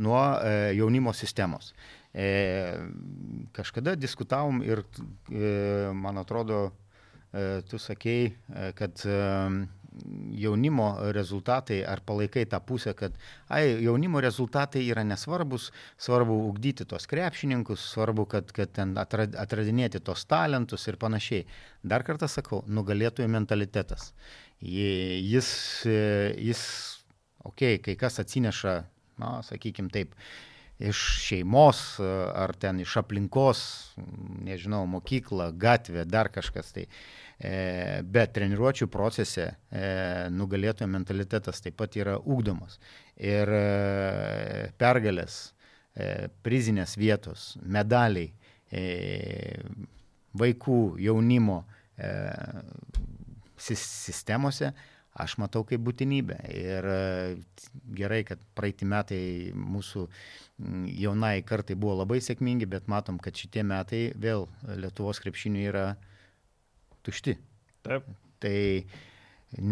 nuo e, jaunimo sistemos. E, kažkada diskutavom ir, e, man atrodo, e, tu sakei, e, kad e, jaunimo rezultatai, ar palaikai tą pusę, kad ai, jaunimo rezultatai yra nesvarbus, svarbu ugdyti tos krepšininkus, svarbu, kad, kad ten atradinėti tos talentus ir panašiai. Dar kartą sakau, nugalėtojų mentalitetas. Jis, jis okei, okay, kai kas atsineša, na, sakykime taip, iš šeimos ar ten iš aplinkos, nežinau, mokykla, gatvė, dar kažkas tai. Uh, bet treniruočio procese e, nugalėtojo mentalitetas taip pat yra ūkdomas. Ir e, pergalės, prizinės vietos, medaliai, vaikų, jaunimo sistemose aš matau kaip būtinybę. Ir e, gerai, kad praeitį metai mūsų jaunai kartai buvo labai sėkmingi, bet matom, kad šitie metai vėl Lietuvos krepšinių yra tušti. Taip. Tai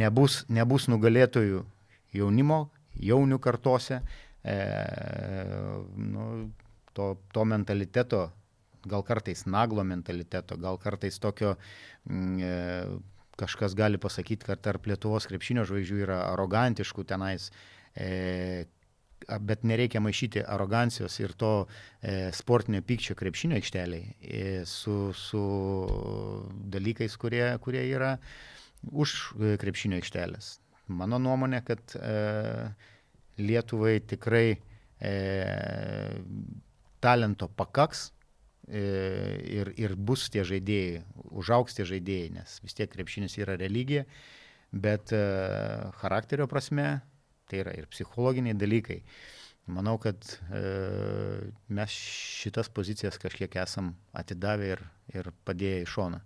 nebus, nebus nugalėtojų jaunimo, jaunių kartose, e, nu, to, to mentaliteto, gal kartais naglo mentaliteto, gal kartais tokio mm, e, kažkas gali pasakyti, kad tarp Lietuvos krepšinio žvaigždžių yra arogantiškų tenais, e, bet nereikia maišyti arogancijos ir to e, sportinio pykčio krepšinio aikšteliai e, su, su dalykais, kurie, kurie yra už e, krepšinio aikštelės. Mano nuomonė, kad e, Lietuvai tikrai e, talento pakaks e, ir, ir bus tie žaidėjai, užauks tie žaidėjai, nes vis tiek krepšinis yra religija, bet e, charakterio prasme tai yra ir psichologiniai dalykai. Manau, kad e, mes šitas pozicijas kažkiek esam atidavę ir, ir padėję į šoną.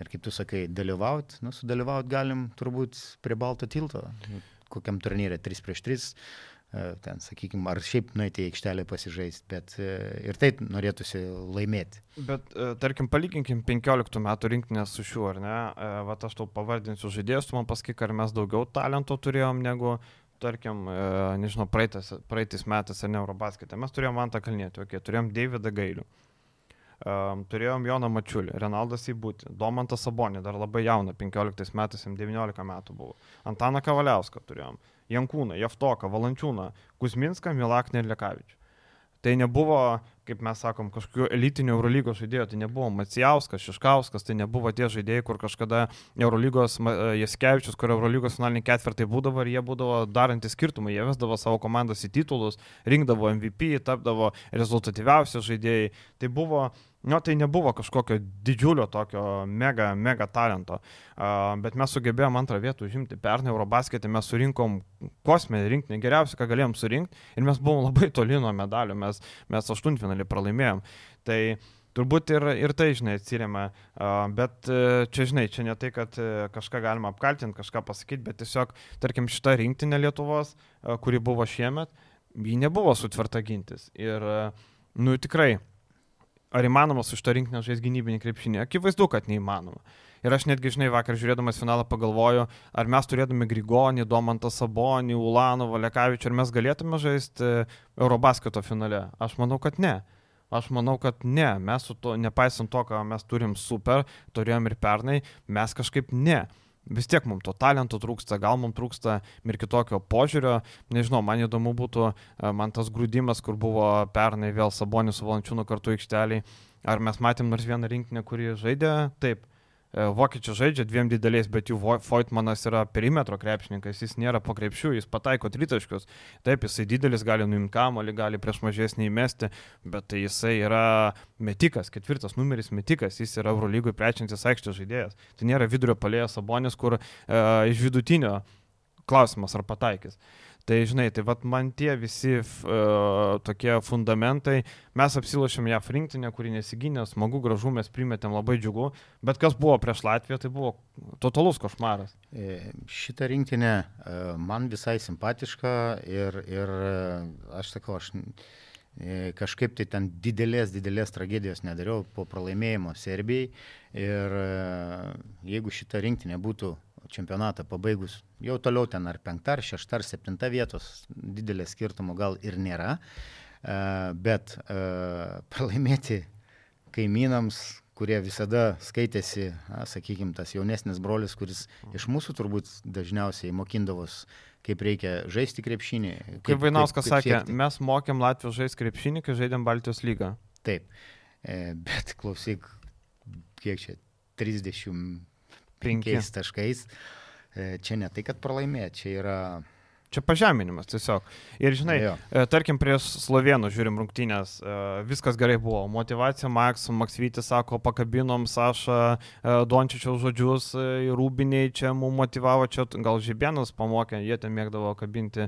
Ir kaip tu sakai, dalyvauti, nu, sudalyvauti galim turbūt prie balto tilto, kokiam turnyrė 3 prieš 3, E, ten, sakykime, ar šiaip nueiti į aikštelę pasižaisti, bet e, ir taip norėtųsi laimėti. Bet, e, tarkim, palyginkim 15 metų rinktinę su šiuo, ar ne? Vat aš tau pavardinsiu žaidėjus, tu man pasakyk, ar mes daugiau talento turėjom negu, tarkim, nežinau, praeitais, praeitais metais ar ne Eurobasketė. Mes turėjom Antą Kalnėtį, okay, turėjom Davidą Gailių. Um, turėjom Joną Mačiulį, Renaldas Įbūtį, Domantą Sabonį, dar labai jauną, 15 metais, 19 metų buvo. Antaną Kavaliauską turėjom. Jankūną, Jeftoką, Valančiūną, Kuzminską, Milaknį ir Lekavičių. Tai nebuvo, kaip mes sakom, kažkokių elitinių Eurolygos žaidėjų, tai nebuvo Macijauskas, Šiškauskas, tai nebuvo tie žaidėjai, kur kažkada Eurolygos Jaskevičius, kur Eurolygos finaliniai ketvirtai būdavo ir jie būdavo darantys skirtumą, jie vesdavo savo komandas į titulus, rinkdavo MVP, tapdavo rezultatyviausi žaidėjai. Tai buvo Nu, tai nebuvo kažkokio didžiulio tokio mega, mega talento, bet mes sugebėjom antrą vietą užimti. Pernai Eurobasketį mes surinkom kosminį rinkinį, geriausią, ką galėjom surinkti ir mes buvom labai toli nuo medalių, mes, mes aštuntfinalį pralaimėjom. Tai turbūt ir, ir tai, žinai, atsiriama, uh, bet uh, čia, žinai, čia ne tai, kad uh, kažką galima apkaltinti, kažką pasakyti, bet tiesiog, tarkim, šita rinktinė Lietuvos, kuri buvo šiemet, ji nebuvo sutverta gintis. Ir, uh, nu, tikrai, ar įmanoma su šito rinkinio žaisti gynybinį krepšinį? Akivaizdu, kad neįmanoma. Ir aš netgi, žinai, vakar žiūrėdamas finalą pagalvoju, ar mes turėtume Grigonį, Domantą Sabonį, Ulanovą, Lekavičių, ar mes galėtume žaisti e, Eurobasketo finale? Aš manau, kad ne. Aš manau, kad ne, mes su to, nepaisant to, ką mes turim super, turėjom ir pernai, mes kažkaip ne vis tiek mums to talento trūksta, gal mums trūksta ir kitokio požiūrio. Nežinau, man įdomu būtų, e, man tas grūdimas, kur buvo pernai vėl Sabonis su Valančiūnu kartu aikšteliai. Ar mes matėm nors vieną rinkinį, kurį žaidė? Taip. E, vokiečiai žaidžia dviem dideliais, bet jų Voitmanas yra perimetro krepšininkas, jis nėra po krepšių, jis pataiko tritaškius. Taip, jisai didelis, gali nuimti kamolį, gali prieš mažesnį įmesti, bet tai jisai yra metikas, ketvirtas numeris metikas, jis yra Eurolygui plečiantis aikštės žaidėjas. Tai nėra vidurio palėjas Sabonis, kur e, iš vidutinio klausimas ar pataikys. Tai žinai, tai vad man tie visi uh, tokie fundamentai, mes apsilošėm ją rinktinę, kuri nesigynė, smagu, gražu, mes primetėm labai džiugu, bet kas buvo prieš Latviją, tai buvo totalus košmaras. E, šitą rinktinę e, man visai simpatiška ir, ir aš sakau, aš kažkaip tai ten didelės, didelės tragedijos nedariau po pralaimėjimo Serbijai. Ir jeigu šita rinktinė būtų čempionatą pabaigus jau toliau ten ar penkta, ar šešta, ar septinta vietos, didelė skirtumo gal ir nėra, e, bet e, pralaimėti kaimynams, kurie visada skaitėsi, sakykime, tas jaunesnis brolis, kuris iš mūsų turbūt dažniausiai mokindavos, kaip reikia žaisti krepšinį. Kaip, kaip Vainauskas kaip, kaip sakė, siekti. mes mokėm Latvijos žaisti krepšinį, kai žaidėm Baltijos lygą. Taip, e, bet klausyk, kiek čia, 30 penkiais taškais. E, čia ne tai, kad pralaimėti, čia yra Čia pažeminimas tiesiog. Ir žinai, jo. E, tarkim, prieš Slovenų žiūrim rungtynės, e, viskas gerai buvo. Motivacija, Maks, Maksvytis sako, pakabinom Sašą Dončičiaus žodžius, Rūbiniai čia mums motivavo, čia gal Žibienas pamokė, jie ten mėgdavo kabinti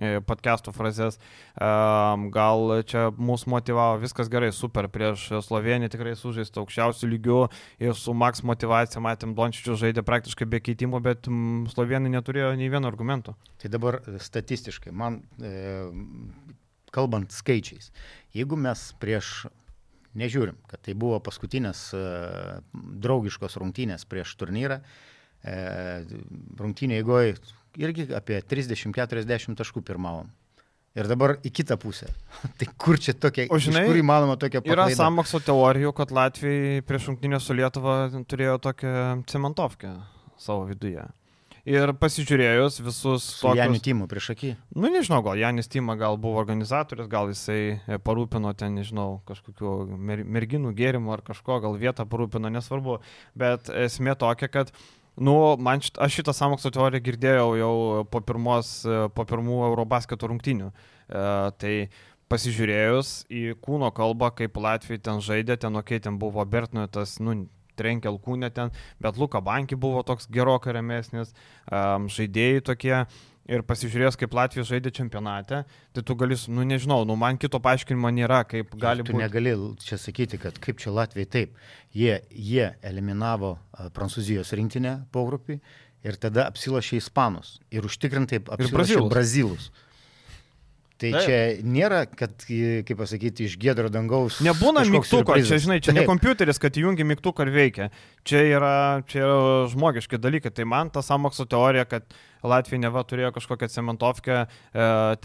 podcastų frazes. Gal čia mūsų motivavo, viskas gerai, super, prieš Sloveniją tikrai sužaista aukščiausių lygių ir su Max motivacija, matėm, Dončičius žaidė praktiškai be keitimo, bet Slovenija neturėjo nei vieno argumento. Tai dabar statistiškai, man e, kalbant skaičiais, jeigu mes prieš nežiūrim, kad tai buvo paskutinės e, draugiškos rungtynės prieš turnyrą. E, rungtynė eigoje irgi apie 30-40 taškų pirmavom. Ir dabar į kitą pusę. tai kur čia tokia, o žinai, kur įmanoma tokia paklaida? Yra samokslo teorijų, kad Latvijai prieš rungtynę su Lietuva turėjo tokią cementovkę savo viduje. Ir pasižiūrėjus visus... Tokius... Janis Timo prieš akį. Nu, nežinau, gal Janis Timo gal buvo organizatorius, gal jisai e, parūpino ten, nežinau, kažkokiu mer merginų gėrimu ar kažko, gal vietą parūpino, nesvarbu. Bet esmė tokia, kad Nu, man šit, aš šitą samokslo teoriją girdėjau jau po, pirmos, e, po pirmų Eurobasketo rungtynių. E, tai pasižiūrėjus į kūno kalbą, kaip Latvijai ten žaidė, ten, okei, okay, ten buvo Bertnui tas, nu, trenkė alkūnę ten, bet Luka Banki buvo toks gerokai remesnis, um, žaidėjai tokie. Ir pasižiūrėjęs, kaip Latvija žaidė čempionate, tai tu gali, nu nežinau, nu man kito paaiškinimo nėra, kaip gali būti. Tu negali čia sakyti, kad kaip čia Latvijai taip. Jie, jie eliminavo Prancūzijos rinktinę pogrupį ir tada apsilošė Ispanus. Ir užtikrintai apsilošė Brazilus. Brazilus. Tai Taip. čia nėra, kad, kaip pasakyti, iš gėdro dangaus. Nebūna mygtuko, čia, žinai, čia Taip. ne kompiuteris, kad įjungi mygtuką ir veikia. Čia yra, čia yra žmogiški dalykai. Tai man ta samokslo teorija, kad Latvija neva turėjo kažkokią cementovkę e,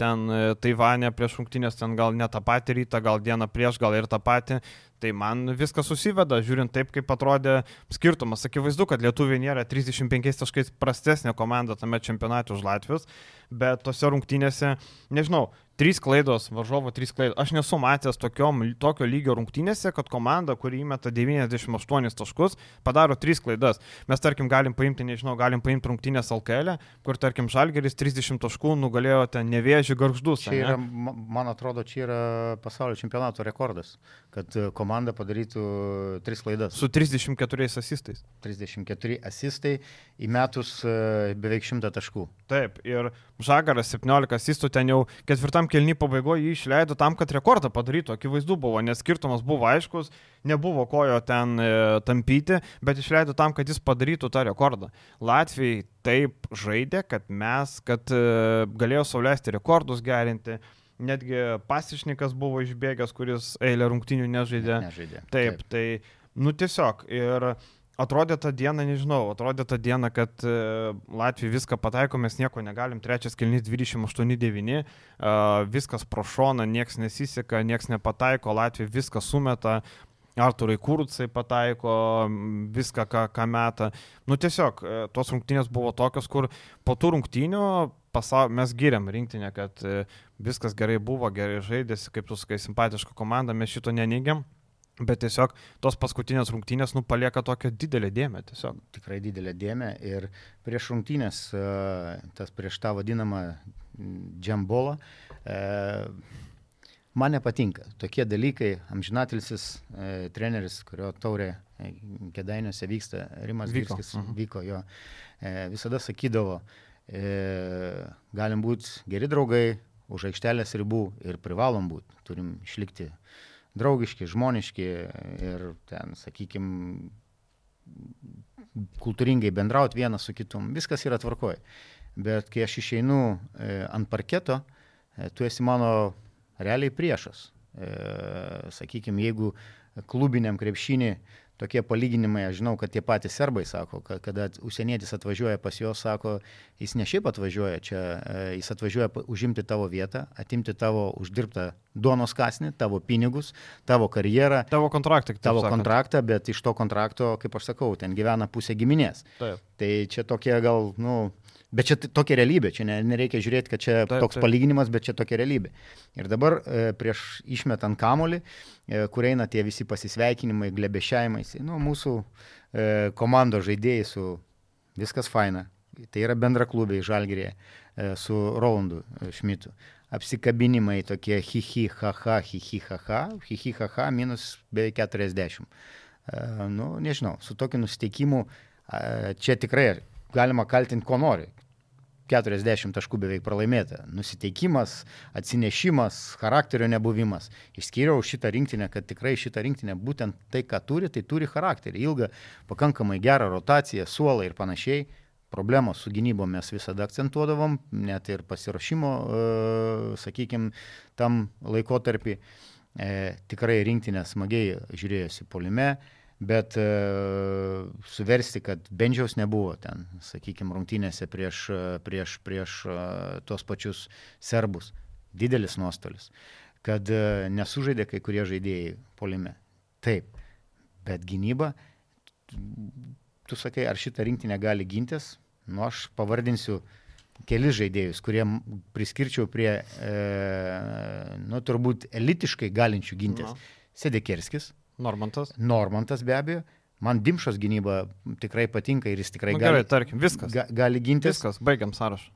ten e, Taivanė prieš rungtynės, ten gal ne tą patį rytą, gal dieną prieš, gal ir tą patį. Tai man viskas susiveda, žiūrint taip, kaip atrodė skirtumas. Akivaizdu, kad lietuviai nėra 35 taškais prastesnė komanda tame čempionate už Latvijos, bet tose rungtynėse, nežinau, Trys klaidos, varžovo trys klaidos. Aš nesu matęs tokiom, tokio lygio rungtynėse, kad komanda, kuri įmeta 98 taškus, padaro trys klaidas. Mes, tarkim, galim paimti, nežinau, galim paimti rungtynės LKL, e, kur, tarkim, Žalgeris 30 taškų nugalėjo ten nevėžį garždus. Čia yra, man atrodo, čia yra pasaulio čempionato rekordas, kad e, komanda padarytų tris klaidas. Su 34 asistais. 34 asistai įmetus e, beveik 100 taškų. Taip, ir Žagaras 17 asistų ten jau ketvirtam kelny pabaigoje jį išleido tam, kad rekordą padarytų. Akivaizdu buvo, nes skirtumas buvo aiškus, nebuvo kojo ten e, tampyti, bet išleido tam, kad jis padarytų tą rekordą. Latvijai taip žaidė, kad mes, kad e, galėjo sauliaisti rekordus gerinti. Netgi pasišnikas buvo išbėgęs, kuris eilę rungtinių nežaidė. nežaidė. Taip, taip, tai, nu tiesiog. Ir atrodė tą dieną, nežinau, atrodė tą dieną, kad e, Latvija viską pataiko, mes nieko negalim, trečias kilnys 28-9, viskas pro šoną, nieks nesiseka, nieks nepataiko, Latvija viską sumeta, Arturai Kurcai pataiko viską, ką, ką meta. Nu tiesiog, e, tos rungtynės buvo tokios, kur po tų rungtynių pasau... mes giriam rinktinę, kad e, viskas gerai buvo, gerai žaidėsi, kaip tu sakai, simpatiška komanda, mes šito neneigiam. Bet tiesiog tos paskutinės rungtynės nu, palieka tokią didelę dėmę. Tiesiog. Tikrai didelę dėmę. Ir prieš rungtynės, e, tas prieš tą vadinamą džembolą, e, man nepatinka. Tokie dalykai, amžinatilsis e, treneris, kurio taurė Kedainiuose vyksta, Rimas vyko, Girskis, uh mhm. vyko jo, visada sakydavo, galim būti geri draugai už aikštelės ribų ir privalom būti, turim išlikti draugiški, žmoniški ir ten, sakykime, kultūringai bendrauti vienas su kitum. Viskas yra tvarkoje. Bet kai aš išeinu e, ant parketo, e, tu esi mano realiai priešas. E, sakykime, jeigu klubiniam krepšinį tokie palyginimai, aš žinau, kad tie patys serbai sako, kad kada užsienietis atvažiuoja pas juos, sako, jis ne šiaip atvažiuoja čia, jis atvažiuoja užimti tavo vietą, atimti tavo uždirbtą duonos kasnį, tavo pinigus, tavo karjerą. Tavo kontraktą. Tavo sakant. kontraktą, bet iš to kontrakto, kaip aš sakau, ten gyvena pusė giminės. Taip. Tai čia tokie gal, nu, Bet čia tokia realybė, čia nereikia žiūrėti, kad čia taip, toks taip. palyginimas, bet čia tokia realybė. Ir dabar e, prieš išmetant kamolį, e, kur eina tie visi pasisveikinimai, glebėšiaimais, nu, mūsų e, komandos žaidėjai su viskas faina. Tai yra bendra klubai Žalgirėje e, su Rolandu Šmitu. Apsikabinimai tokie hihi, haha, hihi, haha, hihi, haha, minus beveik 40. E, nu, nežinau, su tokiu nusiteikimu e, čia tikrai galima kaltinti, ko nori. 40 taškų beveik pralaimėta. Nusiteikimas, atsinešimas, charakterio nebuvimas. Išskyriau šitą rinktinę, kad tikrai šitą rinktinę būtent tai, ką turi, tai turi charakterį. Ilgą, pakankamai gerą rotaciją, suolą ir panašiai. Problemos su gynybo mes visada akcentuodavom, net ir pasirašymo, e, sakykime, tam laikotarpį. E, tikrai rinktinė smagiai žiūrėjosi polime. Bet e, suversti, kad Benžiaus nebuvo ten, sakykime, rungtynėse prieš, prieš, prieš tos pačius serbus. Didelis nuostolis. Kad nesužaidė kai kurie žaidėjai polime. Taip, bet gynyba, tu sakai, ar šitą rinktinę gali gintis? Nu, aš pavardinsiu kelis žaidėjus, kurie priskirčiau prie, e, nu, turbūt elitiškai galinčių gintis. No. Sedekerskis, Normantas. Normantas be abejo. Man Dimšos gynyba tikrai patinka ir jis tikrai nu, gali. Gerai, tarkim, viskas. Ga, gali gintis. Viskas, baigiam sąrašą.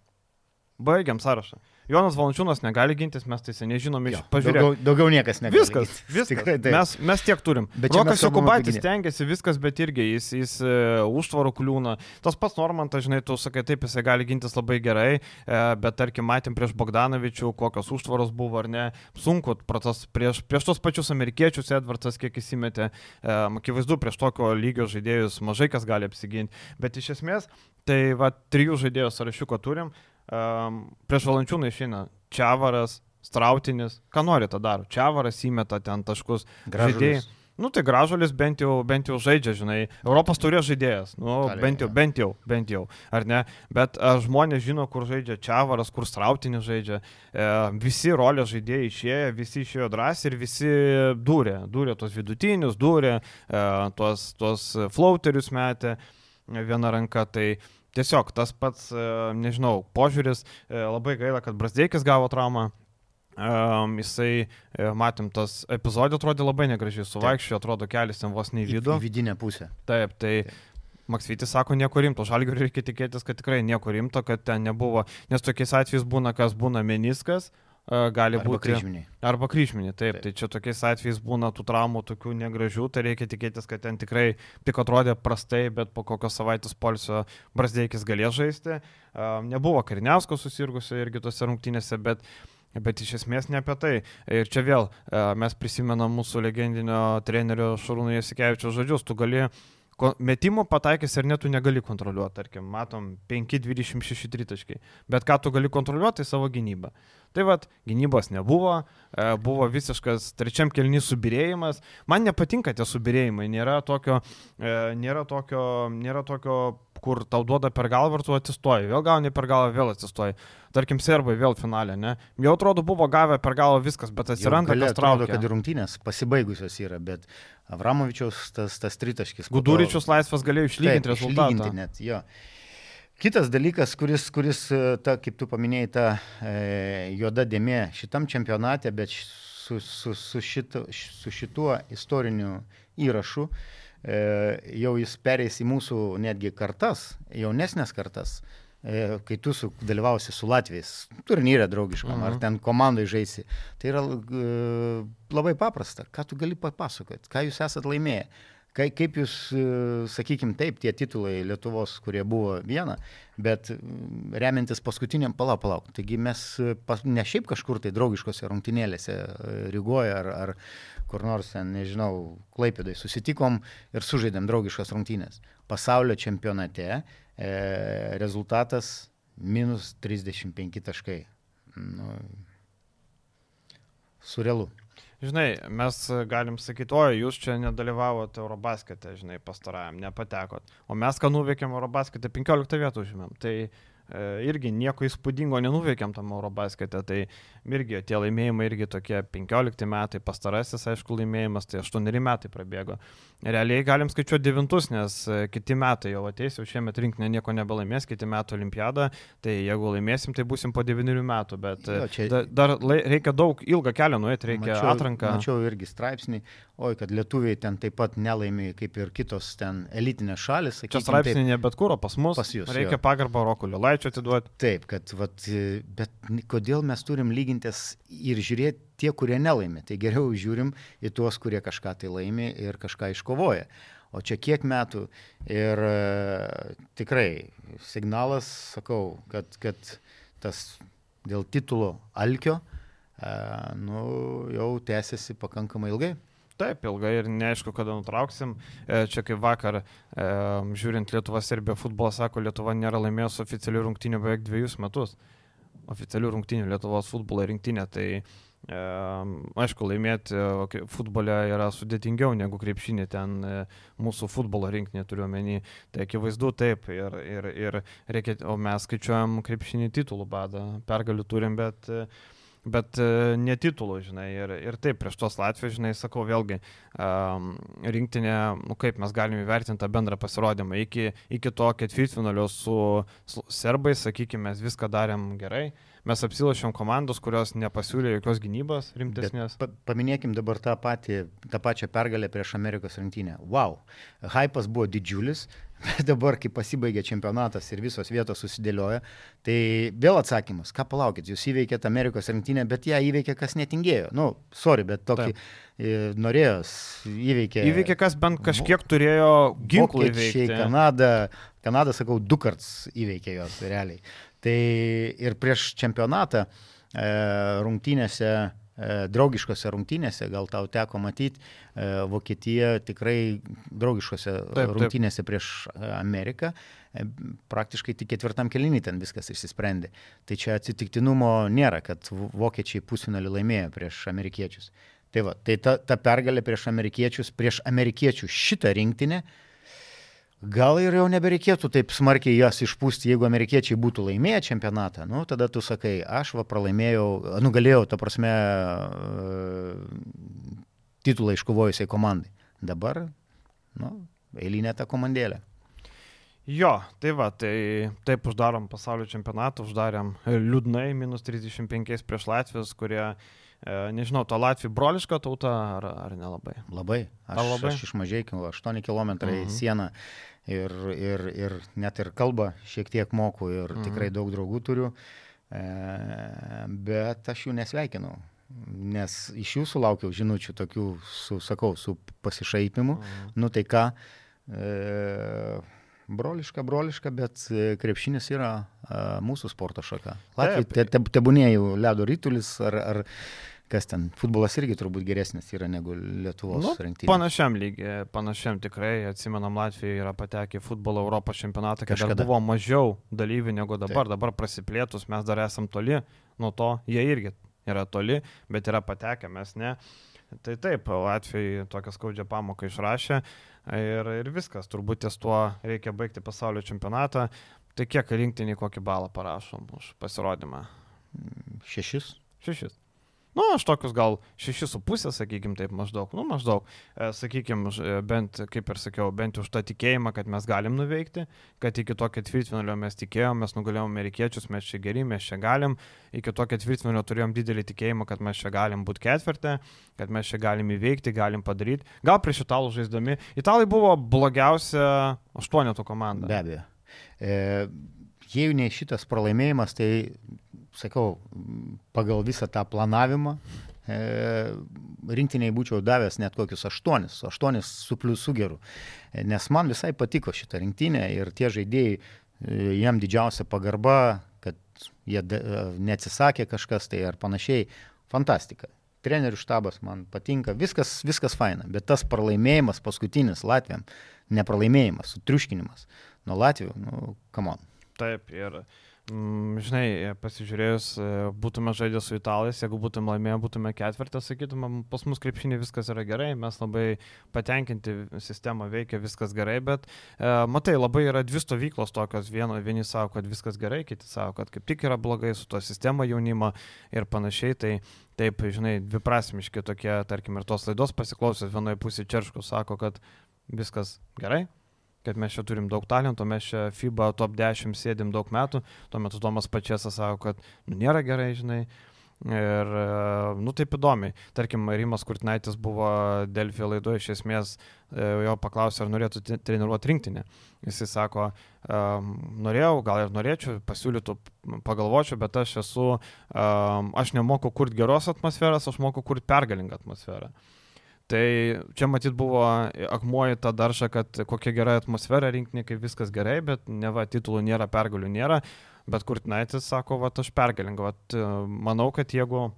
Baigiam sąrašą. Jonas Valančiūnas negali gintis, mes tai seniai žinome iš pažiūrėjimo. Daugiau, daugiau niekas negali. Viskas, gintis. viskas. Tikrai, taip. mes, mes tiek turim. Bet Rokas Jokubaitis tengiasi viskas, bet irgi jis, jis uh, užtvarų kliūna. Tas pats Normantas, žinai, tu sakai, taip, jisai gali gintis labai gerai, uh, bet tarkim, matėm prieš Bogdanovičių, kokios užtvaros buvo ar ne. Sunku, tas, prieš, prieš tos pačius amerikiečius Edvardas kiek įsimetė. Um, akivaizdu, prieš tokio lygio žaidėjus mažai kas gali apsiginti. Bet iš esmės, tai va, trijų žaidėjų sąrašiuko turim. Um, prieš valančiūną išeina Čiavaras, Strautinis, ką nori tą daro. Čiavaras įmeta ten taškus. Žaidėjai. Nu tai gražuolis bent jau, bent jau žaidžia, žinai, Europos turės žaidėjas, nu Kalė, bent jau, bent jau, bent jau, ar ne, bet a, žmonės žino, kur žaidžia Čiavaras, kur Strautinis žaidžia, e, visi rolės žaidėjai išėjo, visi išėjo drąsiai ir visi dūrė, dūrė tos vidutinius, dūrė, e, tuos, tuos flauterius metė viena ranka, tai tiesiog tas pats, e, nežinau, požiūris, e, labai gaila, kad Brasdeikis gavo traumą. Um, jisai, e, matėm, tas epizodė atrodė labai negražiai, suvaikščiojo, atrodo kelias ten vos nei vidų. Į vidinę pusę. Taip, tai Taip. Maksvitis sako nieko rimto, žalgiui reikia tikėtis, kad tikrai nieko rimto, kad ten nebuvo, nes tokiais atvejais būna, kas būna meniskas, gali arba būti. Kryžminė. Arba kryžminė, taip, taip. Tai čia tokiais atvejais būna tų traumų tokių negražių, tai reikia tikėtis, kad ten tikrai tik atrodė prastai, bet po kokios savaitės polsio Brasdeikis galės žaisti. Nebuvo Kariniausko susirgusio irgi tose rungtynėse, bet Bet iš esmės ne apie tai. Ir čia vėl mes prisimenam mūsų legendinio trenerio Šarūno Jasikevičio žodžius. Tu gali metimo pataikęs ir netų negali kontroliuoti, tarkim, matom 5-26 tritaškai. Bet ką tu gali kontroliuoti, tai savo gynybą. Tai vad, gynybos nebuvo, e, buvo visiškas trečiam kelnys subirėjimas. Man nepatinka tie subirėjimai, nėra tokio, e, nėra tokio, nėra tokio kur tau duoda per galvą ir tu atsistoji, vėl gauni per galvą, vėl atsistoji. Tarkim, serbai vėl finalė, ne? Jau atrodo buvo gavę per galvą viskas, bet atsiranda tas traukia. Atrodo, kad rungtynės pasibaigusios yra, bet Avramovičiaus tas, tas tritaškis. Guduričius to... laisvas galėjo išlyginti taip, rezultatą. Išlyginti net, jo. Kitas dalykas, kuris, kuris ta, kaip tu paminėjai, ta e, juoda dėmė šitam čempionate, bet su, su, su, šito, su šituo istoriniu įrašu, e, jau jis pereis į mūsų netgi kartas, jaunesnės kartas, e, kai tu su, dalyvausi su Latvijais, turnyre draugiškam, mhm. ar ten komandai žaisi. Tai yra e, labai paprasta, ką tu gali papasakoti, ką jūs esat laimėję. Kaip jūs, e, sakykime, taip, tie titulai Lietuvos, kurie buvo viena, bet remiantis paskutiniam, palauk, palauk. Taigi mes e, pas, ne šiaip kažkur tai draugiškose rungtynėlėse e, Rygoje ar, ar kur nors ten, nežinau, Klaipėdai susitikom ir sužaidėm draugiškas rungtynės. Pasaulio čempionate e, rezultatas minus 35 taškai. Nu, surrealu. Žinai, mes galim sakyti, oi, jūs čia nedalyvavote Eurobaskete, žinai, pastarajam, nepatekot. O mes ką nuveikėm Eurobaskete, 15 vietų žymėm. Tai E, irgi nieko įspūdingo nenuveikėm tam Eurobaskete, tai irgi tie laimėjimai irgi tokie 15 metai, pastarasis, aišku, laimėjimas, tai 8 metai prabėgo. Realiai galim skaičiuoti devintus, nes e, kiti metai jau ateis, jau šiemet rinkinė nieko nebelaimės, kiti metų olimpiadą, tai jeigu laimėsim, tai busim po 9 metų, bet e, jo, čia... da, dar reikia daug ilgą kelią nuėti, reikia mačiau, atranką. Mačiau irgi straipsnį, oi, kad lietuviai ten taip pat nelaimė kaip ir kitos ten elitinės šalis. Sakykim, Čia straipsnį ne bet kur, pas mus. Pas jūs. Reikia pagarbą Rokulio Laičio atiduoti. Taip, kad, vat, bet kodėl mes turim lygintis ir žiūrėti tie, kurie nelaimė. Tai geriau žiūrim į tuos, kurie kažką tai laimė ir kažką iškovoja. o čia kiek metų. Ir e, tikrai signalas, sakau, kad, kad tas dėl titulo alkio, e, nu, jau tęsiasi pakankamai ilgai. Taip, ilgai ir neaišku, kada nutrauksim. E, čia kaip vakar, e, žiūrint Lietuvą Serbiją futbolą, sako, Lietuva nėra laimėjus oficialių rungtynių beveik dviejus metus. Oficialių rungtynių Lietuvos futbolo rinktinė. Tai e, aišku, laimėti futbole yra sudėtingiau negu krepšinė, ten mūsų futbolo rinkinė turiu omeny. Tai akivaizdu taip. Ir, ir, ir reikia, o mes skaičiuojam krepšinį titulų badą. Pergalių turim, bet bet uh, ne titulų, žinai, ir, ir taip, prieš tos Latvijos, žinai, sakau vėlgi, um, rinktinė, nu kaip mes galime įvertinti tą bendrą pasirodymą, iki, iki to ketvirtfinalio su, su serbais, sakykime, mes viską darėm gerai, mes apsilošėm komandos, kurios nepasiūlė jokios gynybos rimtesnės. Bet pa, paminėkim dabar tą, patį, tą pačią pergalę prieš Amerikos rinktinę. Wow, hypas buvo didžiulis, Bet dabar, kai pasibaigė čempionatas ir visos vietos susidėlioja, tai vėl atsakymas, ką palaukit, jūs įveikėte Amerikos rinktinę, bet ją įveikė kas netingėjo. Nu, sorry, bet tokį Taip. norėjo, įveikė. Įveikė kas bent kažkiek turėjo ginklų. Vokiečiai, Kanada, Kanada, sakau, du kartus įveikė jos realiai. Tai ir prieš čempionatą e, rungtynėse E, draugiškose rungtynėse, gal tau teko matyti, e, Vokietija tikrai draugiškose taip, rungtynėse taip. prieš e, Ameriką, praktiškai tik ketvirtam kelinį ten viskas išsisprendė. Tai čia atsitiktinumo nėra, kad vokiečiai pusfinalį laimėjo prieš amerikiečius. Tai, va, tai ta, ta pergalė prieš amerikiečius, prieš amerikiečių šitą rinktinę, uh, Gal ir jau nebereikėtų taip smarkiai jas išpūsti, jeigu amerikiečiai būtų laimėję čempionatą. Nu, tada tu sakai, aš va pralaimėjau, nugalėjau, ta prasme, titulą iškovojusiai komandai. Dabar, nu, eilinė ta komandėlė. Jo, tai va, tai taip uždarom pasaulio čempionatą, uždarėm liūdnai, minus 35 prieš Latvijos, kurie, e, nežinau, to Latvijų broliška tauta ar, ar nelabai? Labai. Aš, labai? aš iš mažiekių, 8 km mhm. sieną ir, ir, ir net ir kalbą šiek tiek moku ir mhm. tikrai daug draugų turiu, e, bet aš jų nesveikinau. Nes iš jų sulaukiau žinučių tokių, su, sakau, su pasišaipimu. Mhm. Nu tai ką, e, broliška, broliška, bet krepšinis yra a, mūsų sporto šaka. Latvijai te, te, tebūnėjau ledo rytulis ar, ar kas ten, futbolas irgi turbūt geresnis yra negu Lietuvos nu, rinktinė. Panašiam lygiai, panašiam tikrai, atsimenam, Latvija yra patekę į futbolo Europos čempionatą, kad dar buvo mažiau dalyvių negu dabar, Taip. dabar prasiplėtus, mes dar esam toli nuo to, jie irgi yra toli, bet yra patekę, mes ne. Tai taip, Latvijai tokią skaudžią pamoką išrašė ir, ir viskas, turbūt ties tuo reikia baigti pasaulio čempionatą. Tai kiek rinktiniai kokį balą parašom už pasirodymą? Šešis. Šešis. Nu, aš tokius gal 6,5, sakykim, taip maždaug, nu, maždaug, e, sakykim, e, bent, kaip ir sakiau, bent už tą tikėjimą, kad mes galim nuveikti, kad iki to ketvirtfinalio mes tikėjom, mes nugalėjom amerikiečius, mes čia geri, mes čia galim, iki to ketvirtfinalio turėjom didelį tikėjimą, kad mes čia galim būti ketvirtę, kad mes čia galim įveikti, galim padaryti. Gal prieš italų žaisdami. Italai buvo blogiausia aštuonetų komanda. Be abejo. E, jeigu ne šitas pralaimėjimas, tai sakau, pagal visą tą planavimą e, rinktiniai būčiau davęs net kokius aštuonis, aštuonis su pliusu geru. E, nes man visai patiko šitą rinktinę ir tie žaidėjai, e, jam didžiausia pagarba, kad jie neatsisakė kažkas tai ar panašiai. Fantastika. Trenerių štabas man patinka, viskas, viskas faina, bet tas pralaimėjimas paskutinis Latvijam, nepralaimėjimas, sutriuškinimas nuo Latvijų, nu, come on. Taip, ir Mm, žinai, pasižiūrėjus, e, būtume žaidę su italais, jeigu būtume laimėję, būtume ketvirtą, sakytume, pas mus krepšinį viskas yra gerai, mes labai patenkinti, sistema veikia, viskas gerai, bet e, matai, labai yra dvi stovyklos tokios, vieno, vieni savo, kad viskas gerai, kiti savo, kad kaip tik yra blogai su to sistema jaunimo ir panašiai, tai taip, žinai, dviprasmiški tokie, tarkim, ir tos laidos pasiklausęs, vienoje pusėje Čerškų sako, kad viskas gerai, kad mes čia turim daug talento, mes čia FIBA top 10 sėdim daug metų, tuo metu Tomas Pačiasas sako, kad nu, nėra gerai, žinai. Ir, nu, taip įdomiai. Tarkim, Rimas Kurtinaitis buvo Delfio laidoje, iš esmės e, jo paklausė, ar norėtų treniruoti rinktinę. Jisai sako, norėjau, gal ir norėčiau, pasiūlytų, pagalvočiau, bet aš esu, aš nemoku kurti geros atmosferos, aš moku kurti pergalingą atmosferą. Tai čia matyt buvo akmuoji ta darža, kad kokia gera atmosfera rinktinė, kaip viskas gerai, bet ne va, titulų nėra, pergalių nėra, bet Kurtinaitis sako, va, aš pergalinga, va, manau, kad jeigu,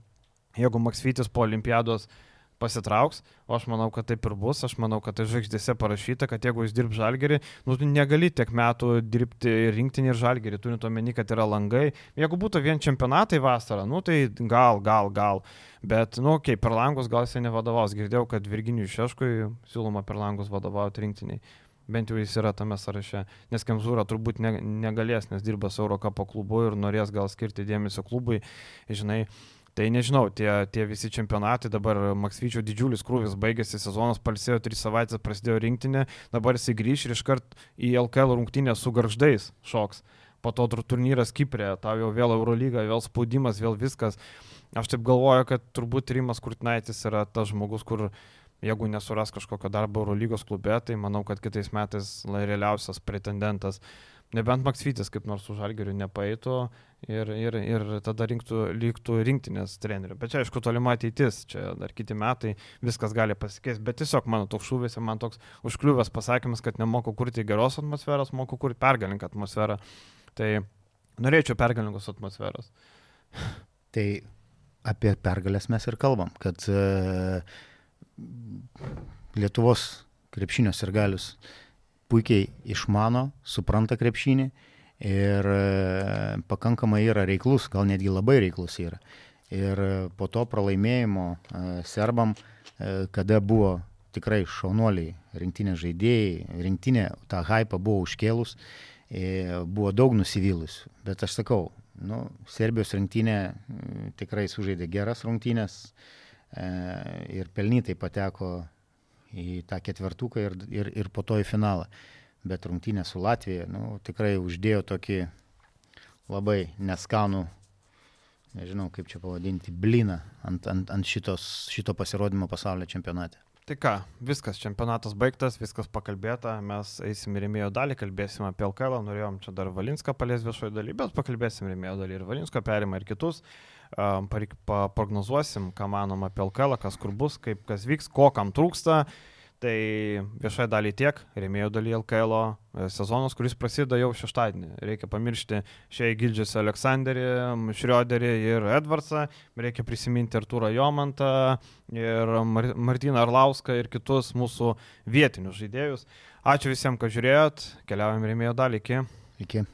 jeigu Maksvytis po olimpiados uh, pasitrauks, o aš manau, kad taip ir bus, aš manau, kad tai žvaigždėse parašyta, kad jeigu jis dirb žalgerį, nu, tu negali tiek metų dirbti rinktinį ir žalgerį, turint omeny, kad yra langai. Jeigu būtų vien čempionatai vasarą, nu, tai gal, gal, gal. Bet, nu, okei, okay, per langus gal jisai nevadovaus. Girdėjau, kad Virginijui Šeškui siūloma per langus vadovauti rinktiniai. Bent jau jis yra tame sąraše. Nes Kemzūra turbūt ne, negalės, nes dirba su Eurocapo klubu ir norės gal skirti dėmesio klubui. Žinai, Tai nežinau, tie, tie visi čempionatai, dabar Maksvyčio didžiulis krūvis baigėsi, sezonas palsėjo, tris savaitės prasidėjo rinktinė, dabar jis grįž ir iškart į LKL rungtynę su garždais šoks. Po to turnyras Kiprė, tau jau vėl Eurolyga, vėl spaudimas, vėl viskas. Aš taip galvoju, kad turbūt Rimas Kurtinaitis yra tas žmogus, kur jeigu nesuras kažkokio darbo Eurolygos klube, tai manau, kad kitais metais realiausias pretendentas Nebent Maksvytis kaip nors už Algerių nepaeitų ir, ir, ir tada rinktų, liktų rinktinės trenerių. Bet čia aišku tolima ateitis, čia dar kiti metai, viskas gali pasikeisti. Bet tiesiog mano toks šūvis ir man toks užkliuvęs pasakymas, kad nemoku kurti geros atmosferos, moku kurti pergalinką atmosferą. Tai norėčiau pergalingos atmosferos. Tai apie pergalės mes ir kalbam, kad uh, Lietuvos krepšinio ir galius uh, puikiai išmano, supranta krepšinį ir e, pakankamai yra reiklus, gal netgi labai reiklus yra. Ir e, po to pralaimėjimo e, serbam, kada buvo tikrai šaunuoliai, rinktinė žaidėjai, rinktinė tą hypą buvo užkėlus, buvo daug nusivylus. Bet aš sakau, nu, Serbijos rinktinė tikrai sužaidė geras rungtynės ir pelnytai pateko į tą ketvertuką ir, ir, ir po to į finalą. Bet rungtynė su Latvija nu, tikrai uždėjo tokį labai neskanų, nežinau kaip čia pavadinti, bliną ant, ant, ant šitos, šito pasirodymo pasaulio čempionate. Tai ką, viskas, čempionatas baigtas, viskas pakalbėta, mes eisim į rėmėjo dalį, kalbėsim apie LKL, norėjom čia dar Valinską palies viešojo daly, bet pakalbėsim rėmėjo dalį ir Valinsko perimą ir kitus. Um, paprognozuosim, ką manom apie LKL, kas kur bus, kaip kas vyks, ko kam trūksta. Tai viešai dalį tiek, rėmėjų dalį LKL sezonas, kuris prasideda jau šeštadienį. Reikia pamiršti šiai gildžiasi Aleksandrį, Šrioderį ir Edvardsą, reikia prisiminti Artūrą Jomantą ir Martyną Arlauską ir kitus mūsų vietinius žaidėjus. Ačiū visiems, kad žiūrėjot, keliaujam rėmėjų dalį iki. Iki.